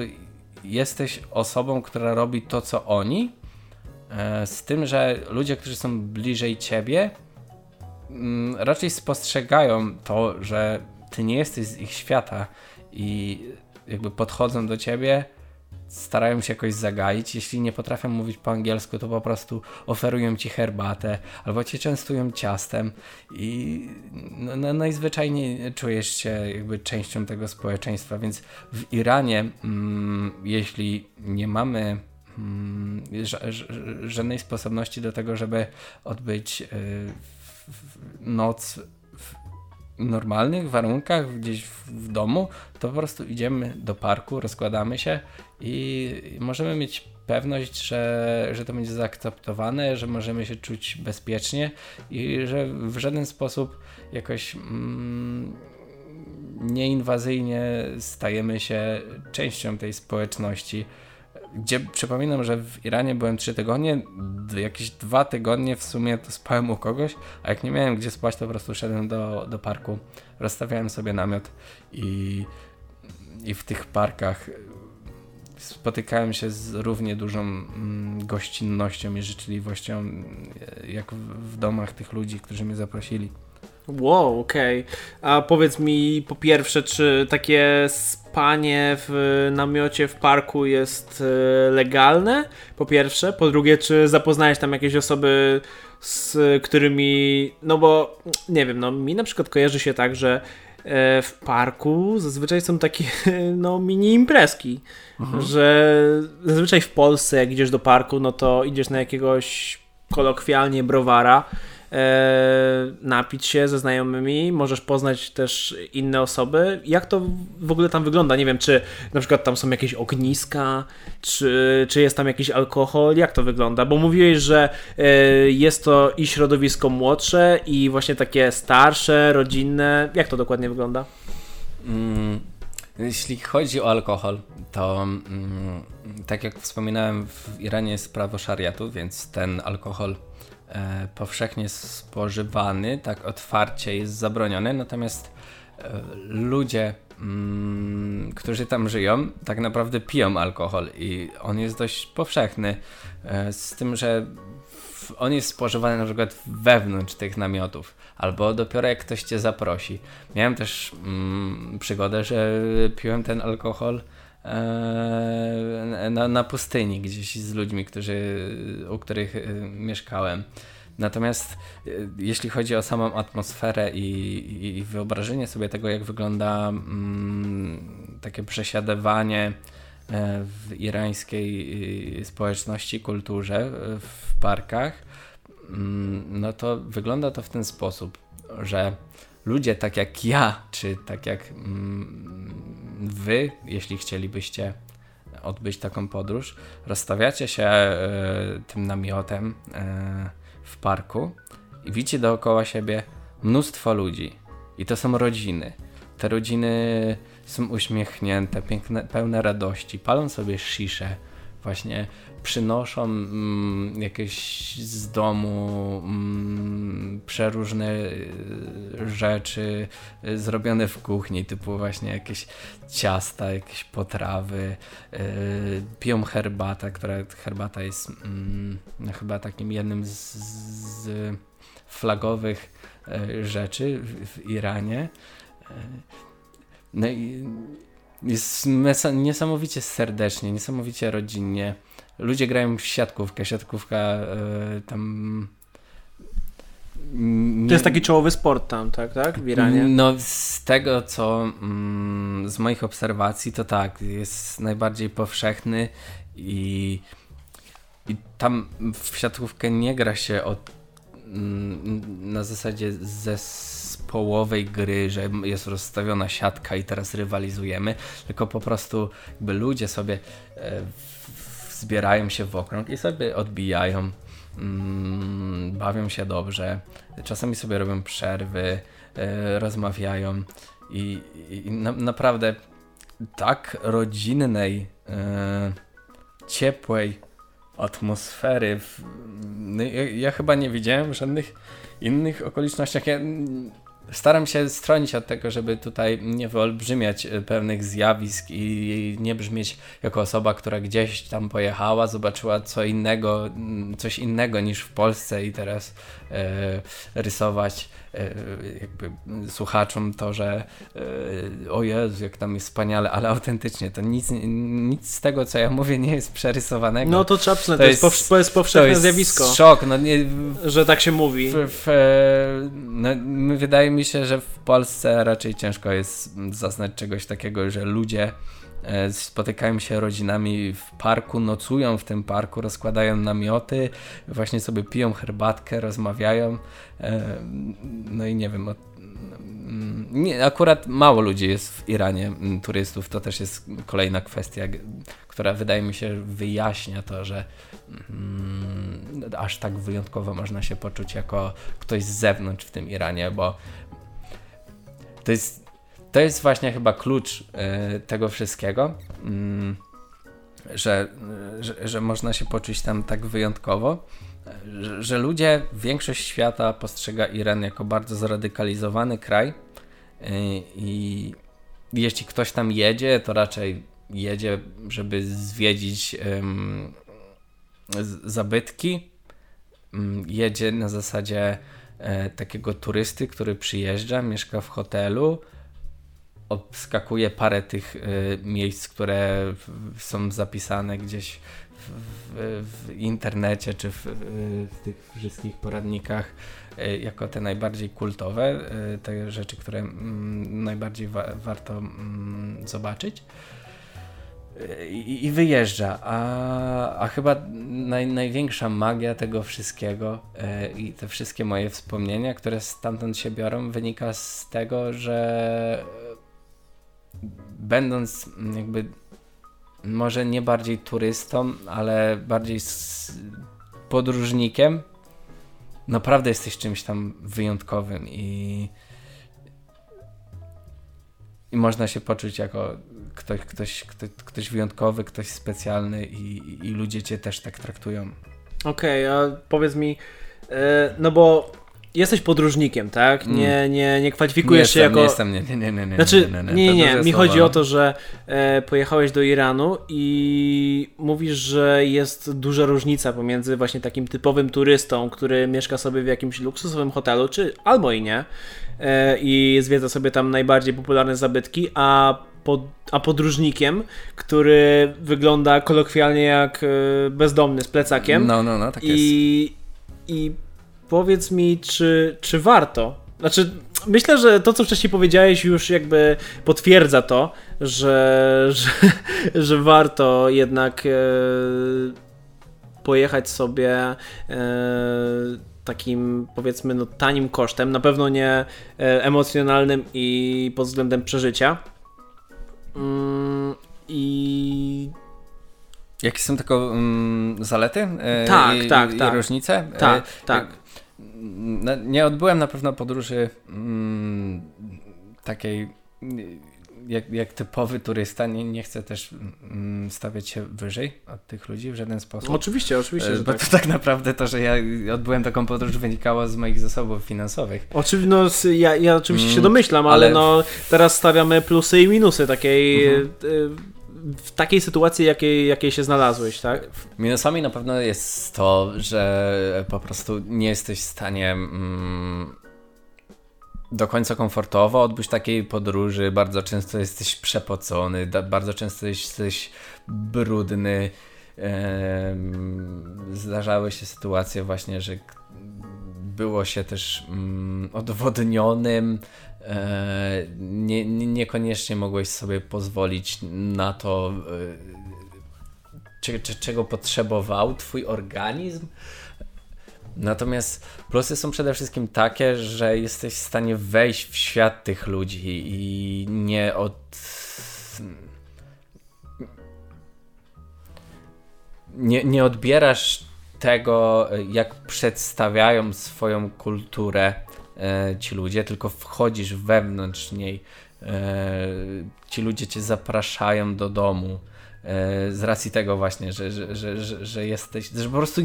jesteś osobą, która robi to, co oni, e, z tym, że ludzie, którzy są bliżej ciebie, mm, raczej spostrzegają to, że ty nie jesteś z ich świata i jakby podchodzą do ciebie starają się jakoś zagaić. Jeśli nie potrafią mówić po angielsku, to po prostu oferują ci herbatę albo cię częstują ciastem i no, no, najzwyczajniej czujesz się jakby częścią tego społeczeństwa. Więc w Iranie, mm, jeśli nie mamy mm, żadnej sposobności do tego, żeby odbyć y, noc normalnych warunkach, gdzieś w domu, to po prostu idziemy do parku, rozkładamy się i możemy mieć pewność, że, że to będzie zaakceptowane, że możemy się czuć bezpiecznie i że w żaden sposób jakoś mm, nieinwazyjnie stajemy się częścią tej społeczności gdzie przypominam, że w Iranie byłem 3 tygodnie, jakieś dwa tygodnie w sumie to spałem u kogoś, a jak nie miałem gdzie spać, to po prostu szedłem do, do parku, rozstawiałem sobie namiot i, i w tych parkach spotykałem się z równie dużą mm, gościnnością i życzliwością, jak w domach tych ludzi, którzy mnie zaprosili. Wow, okej. Okay. A powiedz mi po pierwsze, czy takie spanie w namiocie w parku jest e, legalne? Po pierwsze. Po drugie, czy zapoznałeś tam jakieś osoby, z którymi. No bo nie wiem, no mi na przykład kojarzy się tak, że e, w parku zazwyczaj są takie [laughs] no, mini imprezki, mhm. że zazwyczaj w Polsce jak idziesz do parku, no to idziesz na jakiegoś kolokwialnie browara napić się ze znajomymi, możesz poznać też inne osoby. Jak to w ogóle tam wygląda? Nie wiem, czy na przykład tam są jakieś ogniska, czy, czy jest tam jakiś alkohol, jak to wygląda? Bo mówiłeś, że e, jest to i środowisko młodsze, i właśnie takie starsze, rodzinne. Jak to dokładnie wygląda? Mm. Jeśli chodzi o alkohol, to mm, tak jak wspominałem, w Iranie jest prawo szariatu, więc ten alkohol E, powszechnie spożywany, tak otwarcie jest zabroniony, natomiast e, ludzie, mm, którzy tam żyją, tak naprawdę piją alkohol i on jest dość powszechny, e, z tym, że on jest spożywany na przykład wewnątrz tych namiotów, albo dopiero jak ktoś cię zaprosi. Miałem też mm, przygodę, że piłem ten alkohol E, na, na pustyni gdzieś z ludźmi, którzy, u których e, mieszkałem. Natomiast e, jeśli chodzi o samą atmosferę i, i wyobrażenie sobie tego, jak wygląda mm, takie przesiadywanie w irańskiej społeczności, kulturze, w parkach, mm, no to wygląda to w ten sposób, że ludzie tak jak ja, czy tak jak mm, wy, jeśli chcielibyście odbyć taką podróż. Rozstawiacie się e, tym namiotem e, w parku i widzicie dookoła siebie mnóstwo ludzi. I to są rodziny. Te rodziny są uśmiechnięte, piękne, pełne radości, palą sobie szisze, właśnie przynoszą mm, jakieś z domu mm, przeróżne y, rzeczy y, zrobione w kuchni, typu właśnie jakieś ciasta, jakieś potrawy, y, piją herbatę, która herbata jest mm, chyba takim jednym z, z flagowych y, rzeczy w, w Iranie. Y, no i jest niesamowicie serdecznie, niesamowicie rodzinnie. Ludzie grają w siatkówkę. Siatkówka yy, tam. Nie... To jest taki czołowy sport tam, tak, tak? W Iranie? No, z tego co mm, z moich obserwacji, to tak, jest najbardziej powszechny i, i tam w siatkówkę nie gra się od, mm, na zasadzie ze połowej gry, że jest rozstawiona siatka i teraz rywalizujemy, tylko po prostu jakby ludzie sobie e, zbierają się w okrąg i sobie odbijają, mm, bawią się dobrze, czasami sobie robią przerwy, e, rozmawiają i, i na, naprawdę tak rodzinnej, e, ciepłej atmosfery. W, ja, ja, chyba nie widziałem żadnych innych okolicznościach. Ja Staram się stronić od tego, żeby tutaj nie wyolbrzymiać e, pewnych zjawisk i nie brzmieć jako osoba, która gdzieś tam pojechała, zobaczyła co innego, coś innego niż w Polsce i teraz e, rysować jakby słuchaczom to, że e, o Jezu, jak tam jest wspaniale, ale autentycznie to nic, nic z tego, co ja mówię, nie jest przerysowanego. No to trzeba to, to, jest, jest, to jest powszechne to jest zjawisko. szok, no nie, że tak się mówi. W, w, no, wydaje mi się, że w Polsce raczej ciężko jest zaznać czegoś takiego, że ludzie E, spotykają się rodzinami w parku, nocują w tym parku, rozkładają namioty, właśnie sobie piją herbatkę, rozmawiają. E, no i nie wiem, mm, nie, akurat mało ludzi jest w Iranie, mm, turystów. To też jest kolejna kwestia, która wydaje mi się wyjaśnia to, że mm, aż tak wyjątkowo można się poczuć jako ktoś z zewnątrz w tym Iranie, bo to jest to jest właśnie chyba klucz y, tego wszystkiego, y, że, że, że, można się poczuć tam tak wyjątkowo, że, że, ludzie, większość świata postrzega Iran jako bardzo zradykalizowany kraj y, i jeśli ktoś tam jedzie, to raczej jedzie, żeby zwiedzić zabytki, mm, jedzie na zasadzie e, takiego turysty, który przyjeżdża, mieszka w hotelu, obskakuje parę tych y, miejsc, które są zapisane gdzieś w, w, internecie czy w, w, tych wszystkich poradnikach y, jako te najbardziej kultowe, y, te rzeczy, które mm, najbardziej wa warto mm, zobaczyć. I, i, wyjeżdża, a, a chyba naj, największa magia tego wszystkiego i te wszystkie moje wspomnienia, które stamtąd się biorą, wynika z tego, że będąc jakby może nie bardziej turystą, ale bardziej podróżnikiem, naprawdę jesteś czymś tam wyjątkowym i i można się poczuć jako ktoś, ktoś, ktoś, ktoś wyjątkowy, ktoś specjalny i, i ludzie cię też tak traktują. Okej, okay, a powiedz mi, yy, no bo jesteś podróżnikiem, tak? Mm. Nie, nie, nie kwalifikujesz nie się jestem, jako. Nie jestem, nie, nie, nie, nie. nie znaczy, nie, nie, nie. nie, mi chodzi o to, że e, pojechałeś do Iranu i mówisz, że jest duża różnica pomiędzy właśnie takim typowym turystą, który mieszka sobie w jakimś luksusowym hotelu, czy albo i nie, e, i zwiedza sobie tam najbardziej popularne zabytki, a pod, a podróżnikiem, który wygląda kolokwialnie jak e, bezdomny z plecakiem. No, no, no, tak I, jest. I powiedz mi, czy, czy warto? Znaczy, myślę, że to, co wcześniej powiedziałeś, już jakby potwierdza to, że, [laughs] że, że warto jednak e, pojechać sobie e, takim, powiedzmy, no, tanim kosztem, na pewno nie e, emocjonalnym i pod względem przeżycia. Mm, I Jakie są tylko um, zalety? E, tak, i, tak, i, tak. Różnice? Tak, e, tak. Nie odbyłem na pewno podróży um, takiej jak, jak typowy turysta nie, nie chcę też mm, stawiać się wyżej od tych ludzi w żaden sposób. Oczywiście, oczywiście. E, bo tak. to tak naprawdę to, że ja odbyłem taką podróż wynikało z moich zasobów finansowych. Oczywiście, no, ja, ja oczywiście mm, się domyślam, ale, ale, no teraz stawiamy plusy i minusy takiej mhm. E, w takiej sytuacji, jakiej, jakiej się znalazłeś, tak? Minusami na pewno jest to, że po prostu nie jesteś w stanie mm, do końca komfortowo odbyć takiej podróży. Bardzo często jesteś przepocony, bardzo często jesteś brudny. Zdarzały się sytuacje właśnie, że było się też mm, odwodnionym, nie, nie, niekoniecznie mogłeś sobie pozwolić na to, e, czego potrzebował twój organizm. Natomiast plusy są przede wszystkim takie, że jesteś w stanie wejść w świat tych ludzi i nie od. Nie, nie odbierasz tego, jak przedstawiają swoją kulturę e, ci ludzie, tylko wchodzisz wewnątrz niej. E, ci ludzie cię zapraszają do domu E, z racji tego właśnie, że, że, że, że, jesteś, że po prostu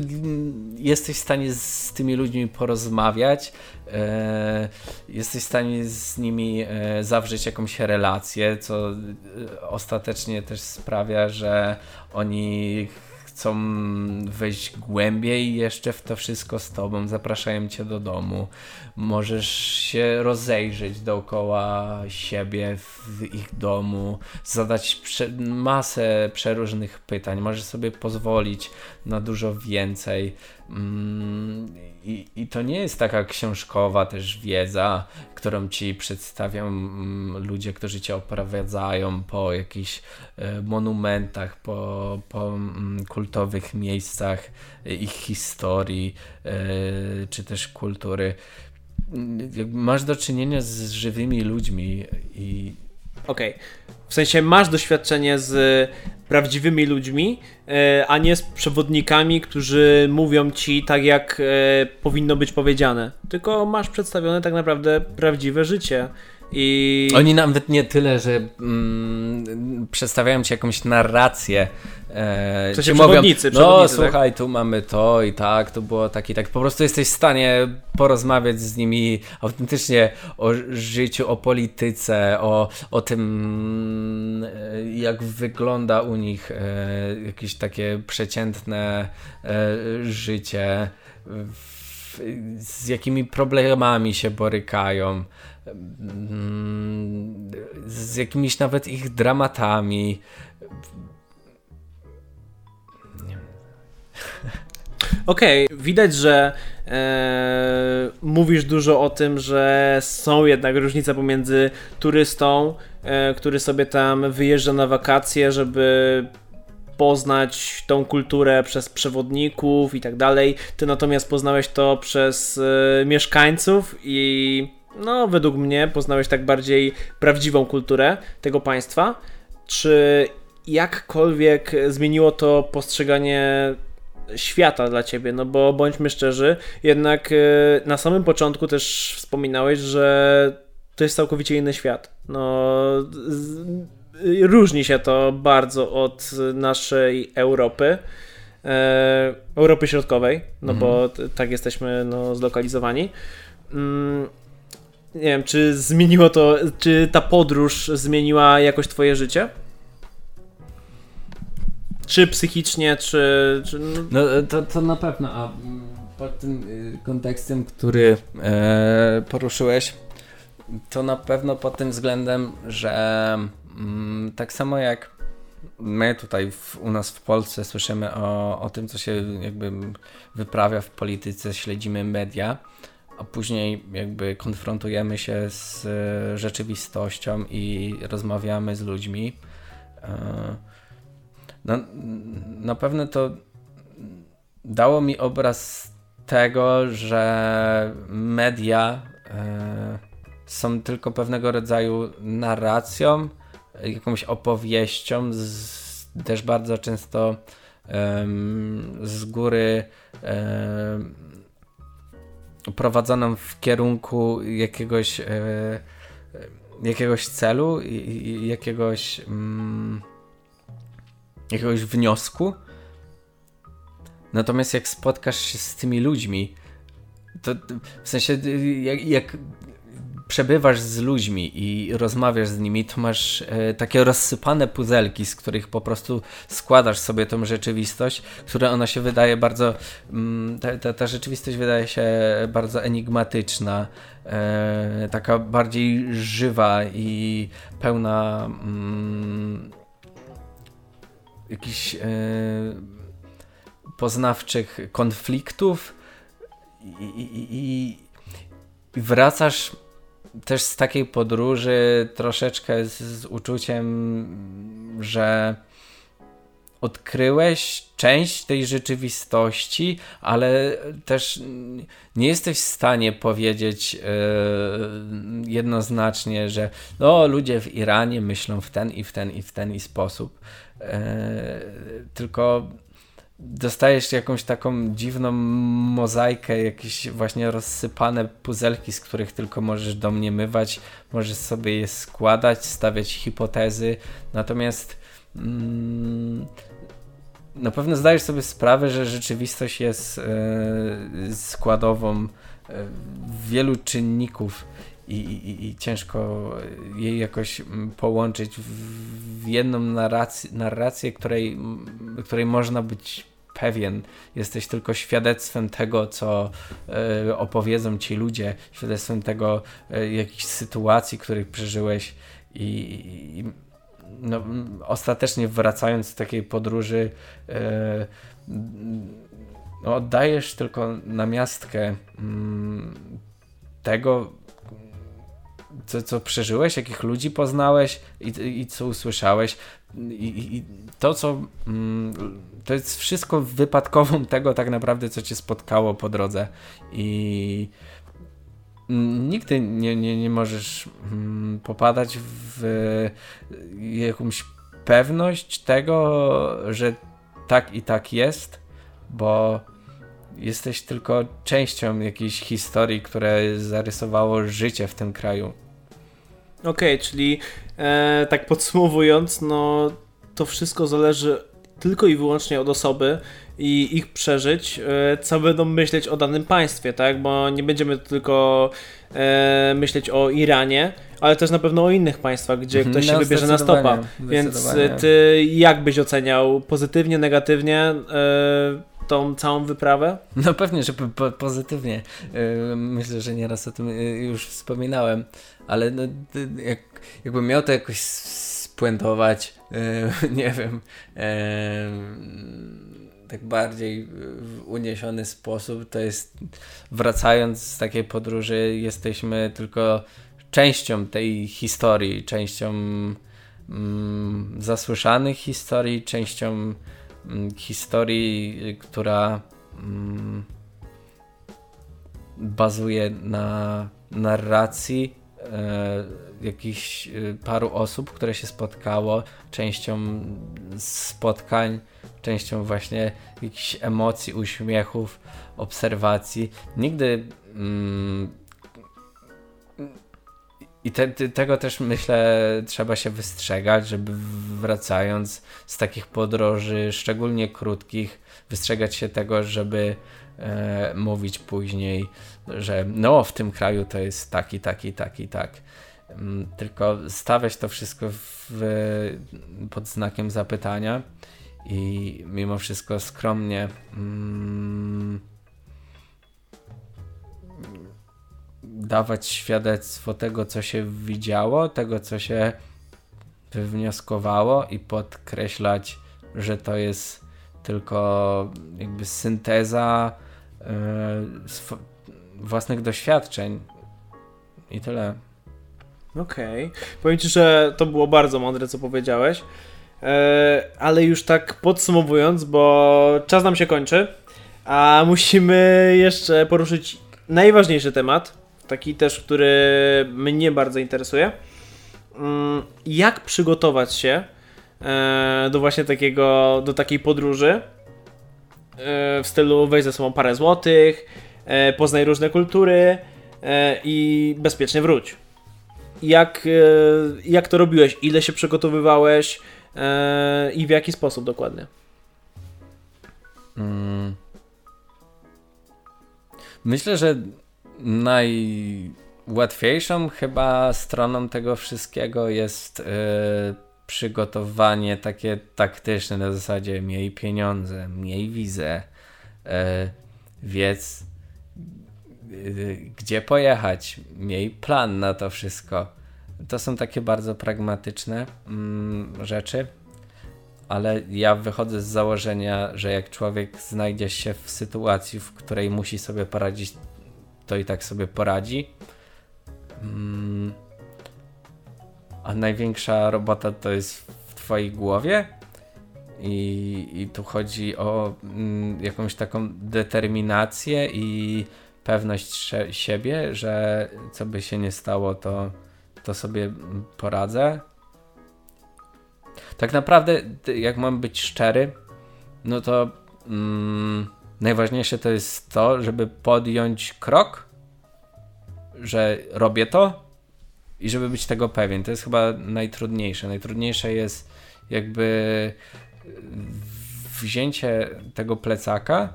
jesteś w stanie z tymi ludźmi porozmawiać, e, jesteś w stanie z nimi e, zawrzeć jakąś relację, co ostatecznie też sprawia, że oni chcą wejść głębiej jeszcze w to wszystko z tobą, zapraszają cię do domu. Możesz się rozejrzeć dookoła siebie w ich domu, zadać prze masę przeróżnych pytań. Możesz sobie pozwolić na dużo więcej. Mm, i, I to nie jest taka książkowa też wiedza, którą ci przedstawią mm, ludzie, którzy cię oprowadzają po jakichś e, monumentach, po, po mm, kultowych miejscach e, ich historii e, czy też kultury. Masz do czynienia z żywymi ludźmi i. Okej. Okay. W sensie masz doświadczenie z prawdziwymi ludźmi, e, a nie z przewodnikami, którzy mówią ci tak, jak e, powinno być powiedziane. Tylko masz przedstawione tak naprawdę prawdziwe życie. I... Oni nawet nie tyle, że mm, przedstawiają ci jakąś narrację. E, w sensie przewodnicy, mówią, no tak? słuchaj, tu mamy to i tak, to było tak i tak. Po prostu jesteś w stanie porozmawiać z nimi autentycznie o życiu, o polityce, o, o tym, e, jak wygląda u nich e, jakieś takie przeciętne e, życie. W, z jakimi problemami się borykają, z jakimiś nawet ich dramatami. Okej, okay, widać, że e, mówisz dużo o tym, że są jednak różnice pomiędzy turystą, e, który sobie tam wyjeżdża na wakacje, żeby poznać tą kulturę przez przewodników i tak dalej. Ty natomiast poznałeś to przez y, mieszkańców i no, według mnie poznałeś tak bardziej prawdziwą kulturę tego państwa. Czy jakkolwiek zmieniło to postrzeganie świata dla ciebie? No bo bądźmy szczerzy, jednak y, na samym początku też wspominałeś, że to jest całkowicie inny świat. No, różni się to bardzo od naszej Europy. E, Europy Środkowej, no mhm. bo tak jesteśmy no, zlokalizowani. Mm, nie wiem, czy zmieniło to, czy ta podróż zmieniła jakoś twoje życie? Czy psychicznie, czy... czy... No, no to, to na pewno, a pod tym y, kontekstem, który e, poruszyłeś, to na pewno pod tym względem, że Mm, tak samo jak my tutaj w, u nas w Polsce słyszymy o, o tym, co się jakby wyprawia w polityce, śledzimy media, a później jakby konfrontujemy się z e, rzeczywistością i rozmawiamy z ludźmi. E, na, na pewno to dało mi obraz tego, że media e, są tylko pewnego rodzaju narracją, jakąś opowieścią, z, też bardzo często z góry prowadzoną w kierunku jakiegoś e, jakiegoś celu i jakiegoś mm, jakiegoś wniosku. Natomiast jak spotkasz się z tymi ludźmi, to w sensie jak, jak przebywasz z ludźmi i rozmawiasz z nimi, to masz e, takie rozsypane puzelki, z których po prostu składasz sobie tą rzeczywistość, która ona się wydaje bardzo, mm, ta, ta, ta rzeczywistość wydaje się bardzo enigmatyczna, e, taka bardziej żywa i pełna mm, jakichś e, poznawczych konfliktów i, i, i, wracasz też z takiej podróży troszeczkę z, z uczuciem, że odkryłeś część tej rzeczywistości, ale też nie jesteś w stanie powiedzieć yy, jednoznacznie, że no, ludzie w Iranie myślą w ten i w ten i w ten i sposób. Yy, tylko dostajesz jakąś taką dziwną mozaikę, jakieś właśnie rozsypane puzelki, z których tylko możesz domniemywać, możesz sobie je składać, stawiać hipotezy, natomiast mm, na pewno zdajesz sobie sprawę, że rzeczywistość jest e, składową e, wielu czynników i, i, i, ciężko jej jakoś połączyć w jedną narrację, narrację której, której można być pewien. Jesteś tylko świadectwem tego, co e, opowiedzą ci ludzie, świadectwem tego, e, jakichś sytuacji, których przeżyłeś i, i no, ostatecznie wracając z takiej podróży e, no, oddajesz tylko namiastkę mm, tego, co, co przeżyłeś, jakich ludzi poznałeś i, i co usłyszałeś. I, i to, co. Mm, to jest wszystko wypadkową [laughs] tego, tak naprawdę, co cię spotkało po drodze. I nigdy nie, nie, nie możesz mm, popadać w jakąś pewność tego, że tak i tak jest, bo jesteś tylko częścią jakiejś historii, które zarysowało życie w tym kraju. Okej, okay, czyli e, tak podsumowując, no to wszystko zależy tylko i wyłącznie od osoby i ich przeżyć, e, co będą myśleć o danym państwie, tak? Bo nie będziemy tylko e, myśleć o Iranie, ale też na pewno o innych państwach, gdzie mhm. ktoś no, się wybierze na stopa. Więc ty jak byś oceniał pozytywnie, negatywnie e, tą całą wyprawę? No pewnie, że po pozytywnie. E, myślę, że nieraz o tym e, już wspominałem, ale no, jak, jakbym miał to jakoś spuentować, [laughs] nie wiem, tak bardziej w uniesiony sposób, to jest wracając z takiej podróży, jesteśmy tylko częścią tej historii, częścią mm, zasłyszanych historii, częścią historii, która mm, bazuje na narracji e, jakichś e, paru osób, które się spotkało, częścią spotkań, częścią właśnie jakichś emocji, uśmiechów, obserwacji. Nigdy mm, i te, te, tego też myślę trzeba się wystrzegać, żeby wracając z takich podróży, szczególnie krótkich, wystrzegać się tego, żeby e, mówić później, że no w tym kraju to jest taki, taki, taki, tak. Mm, tylko stawiać to wszystko w, pod znakiem zapytania i mimo wszystko skromnie mm, dawać świadectwo tego, co się widziało, tego, co się wywnioskowało i podkreślać, że to jest tylko jakby synteza yy, własnych doświadczeń i tyle. Okej. Okay. Powiem Ci, że to było bardzo mądre, co powiedziałeś. E, ale już tak podsumowując, bo czas nam się kończy, a musimy jeszcze poruszyć najważniejszy temat, taki też, który mnie bardzo interesuje. Mm, jak przygotować się e, do właśnie takiego, do takiej podróży w stylu weź ze sobą parę złotych, poznaj różne kultury i bezpiecznie wróć. Jak, jak to robiłeś? Ile się przygotowywałeś i w jaki sposób dokładnie? Mm. Myślę, że najłatwiejszą chyba stroną tego wszystkiego jest yy, przygotowanie takie taktyczne na zasadzie miej pieniądze, miej wizę, yy, wiedz yy, gdzie pojechać, miej plan na to wszystko. To są takie bardzo pragmatyczne mm, rzeczy ale ja wychodzę z założenia, że jak człowiek znajdzie się w sytuacji, w której musi sobie poradzić, to i tak sobie poradzi. Mm. A największa robota to jest w Twojej głowie. I, i tu chodzi o mm, jakąś taką determinację i pewność siebie, że co by się nie stało, to, to sobie poradzę tak naprawdę, jak mam być szczery, no to mm, najważniejsze to jest to, żeby podjąć krok, że robię to i żeby być tego pewien. To jest chyba najtrudniejsze. Najtrudniejsze jest jakby wzięcie tego plecaka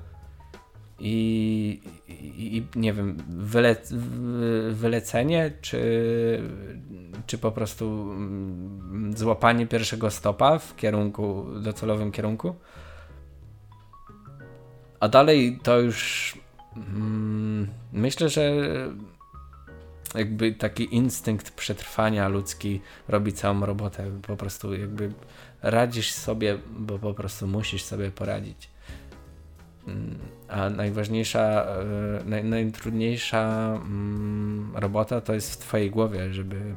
i, i, nie wiem, wyle, wylecenie, czy, czy po prostu mm, złapanie pierwszego stopa w kierunku, docelowym kierunku. A dalej to już mm, myślę, że jakby taki instynkt przetrwania ludzki robi całą robotę. Po prostu jakby radzisz sobie, bo po prostu musisz sobie poradzić. Mm, a najważniejsza, e, naj, najtrudniejsza mm, robota to jest w Twojej głowie, żeby,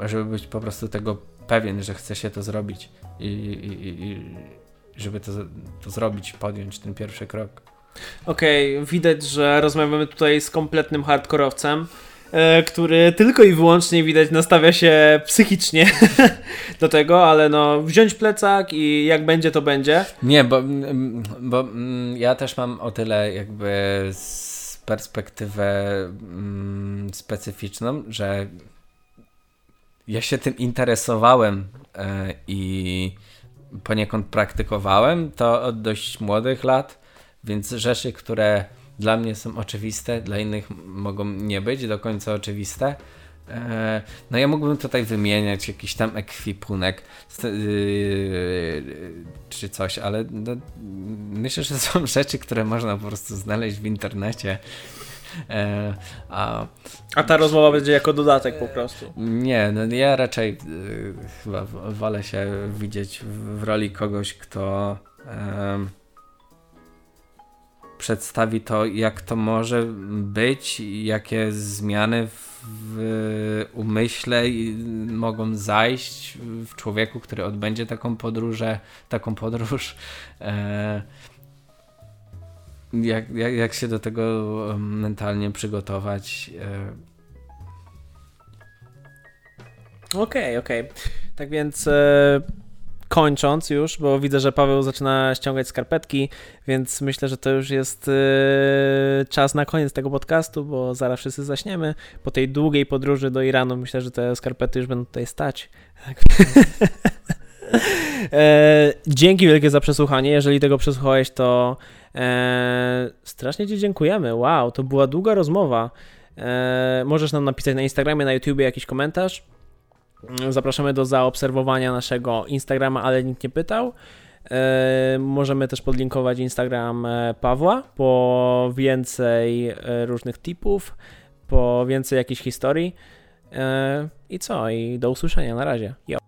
żeby być po prostu tego pewien, że chce się to zrobić i, i, i żeby to, to zrobić, podjąć ten pierwszy krok. Okej, okay, widać, że rozmawiamy tutaj z kompletnym hardkorowcem. E, który tylko i wyłącznie widać nastawia się psychicznie [laughs] do tego, ale no wziąć plecak i jak będzie to będzie. Nie, bo, mm, bo mm, ja też mam o tyle jakby perspektywę mm, specyficzną, że ja się tym interesowałem e, i poniekąd praktykowałem to od dość młodych lat, więc rzeczy, które dla mnie są oczywiste, dla innych mogą nie być do końca oczywiste. E, no ja mógłbym tutaj wymieniać jakiś tam ekwipunek yy, czy coś, ale no, myślę, że są [laughs] rzeczy, które można po prostu znaleźć w internecie. E, a, a ta rozmowa będzie jako dodatek po prostu. Nie, no ja raczej yy, chyba wolę się widzieć w, w roli kogoś, kto przedstawi to, jak to może być, jakie zmiany w umyśle mogą zajść w człowieku, który odbędzie taką podróżę, taką podróż. E, jak, jak, jak się do tego mentalnie przygotować. E. Okej, okay, okej. Okay. Tak więc e, kończąc już, bo widzę, że Paweł zaczyna ściągać skarpetki, więc myślę, że to już jest yy, czas na koniec tego podcastu, bo zaraz wszyscy zaśniemy. Po tej długiej podróży do Iranu myślę, że te skarpety już będą tutaj stać. [laughs] e, dzięki wielkie za przesłuchanie. Jeżeli tego przesłuchałeś, to e, strasznie Ci dziękujemy. Wow, to była długa rozmowa. E, możesz nam napisać na Instagramie, na YouTubie jakiś komentarz Zapraszamy do zaobserwowania naszego Instagrama, ale nikt nie pytał. E, możemy też podlinkować Instagram e, Pawła po więcej e, różnych tipów, po więcej jakichś historii. I co? I do usłyszenia. Na razie. Yo.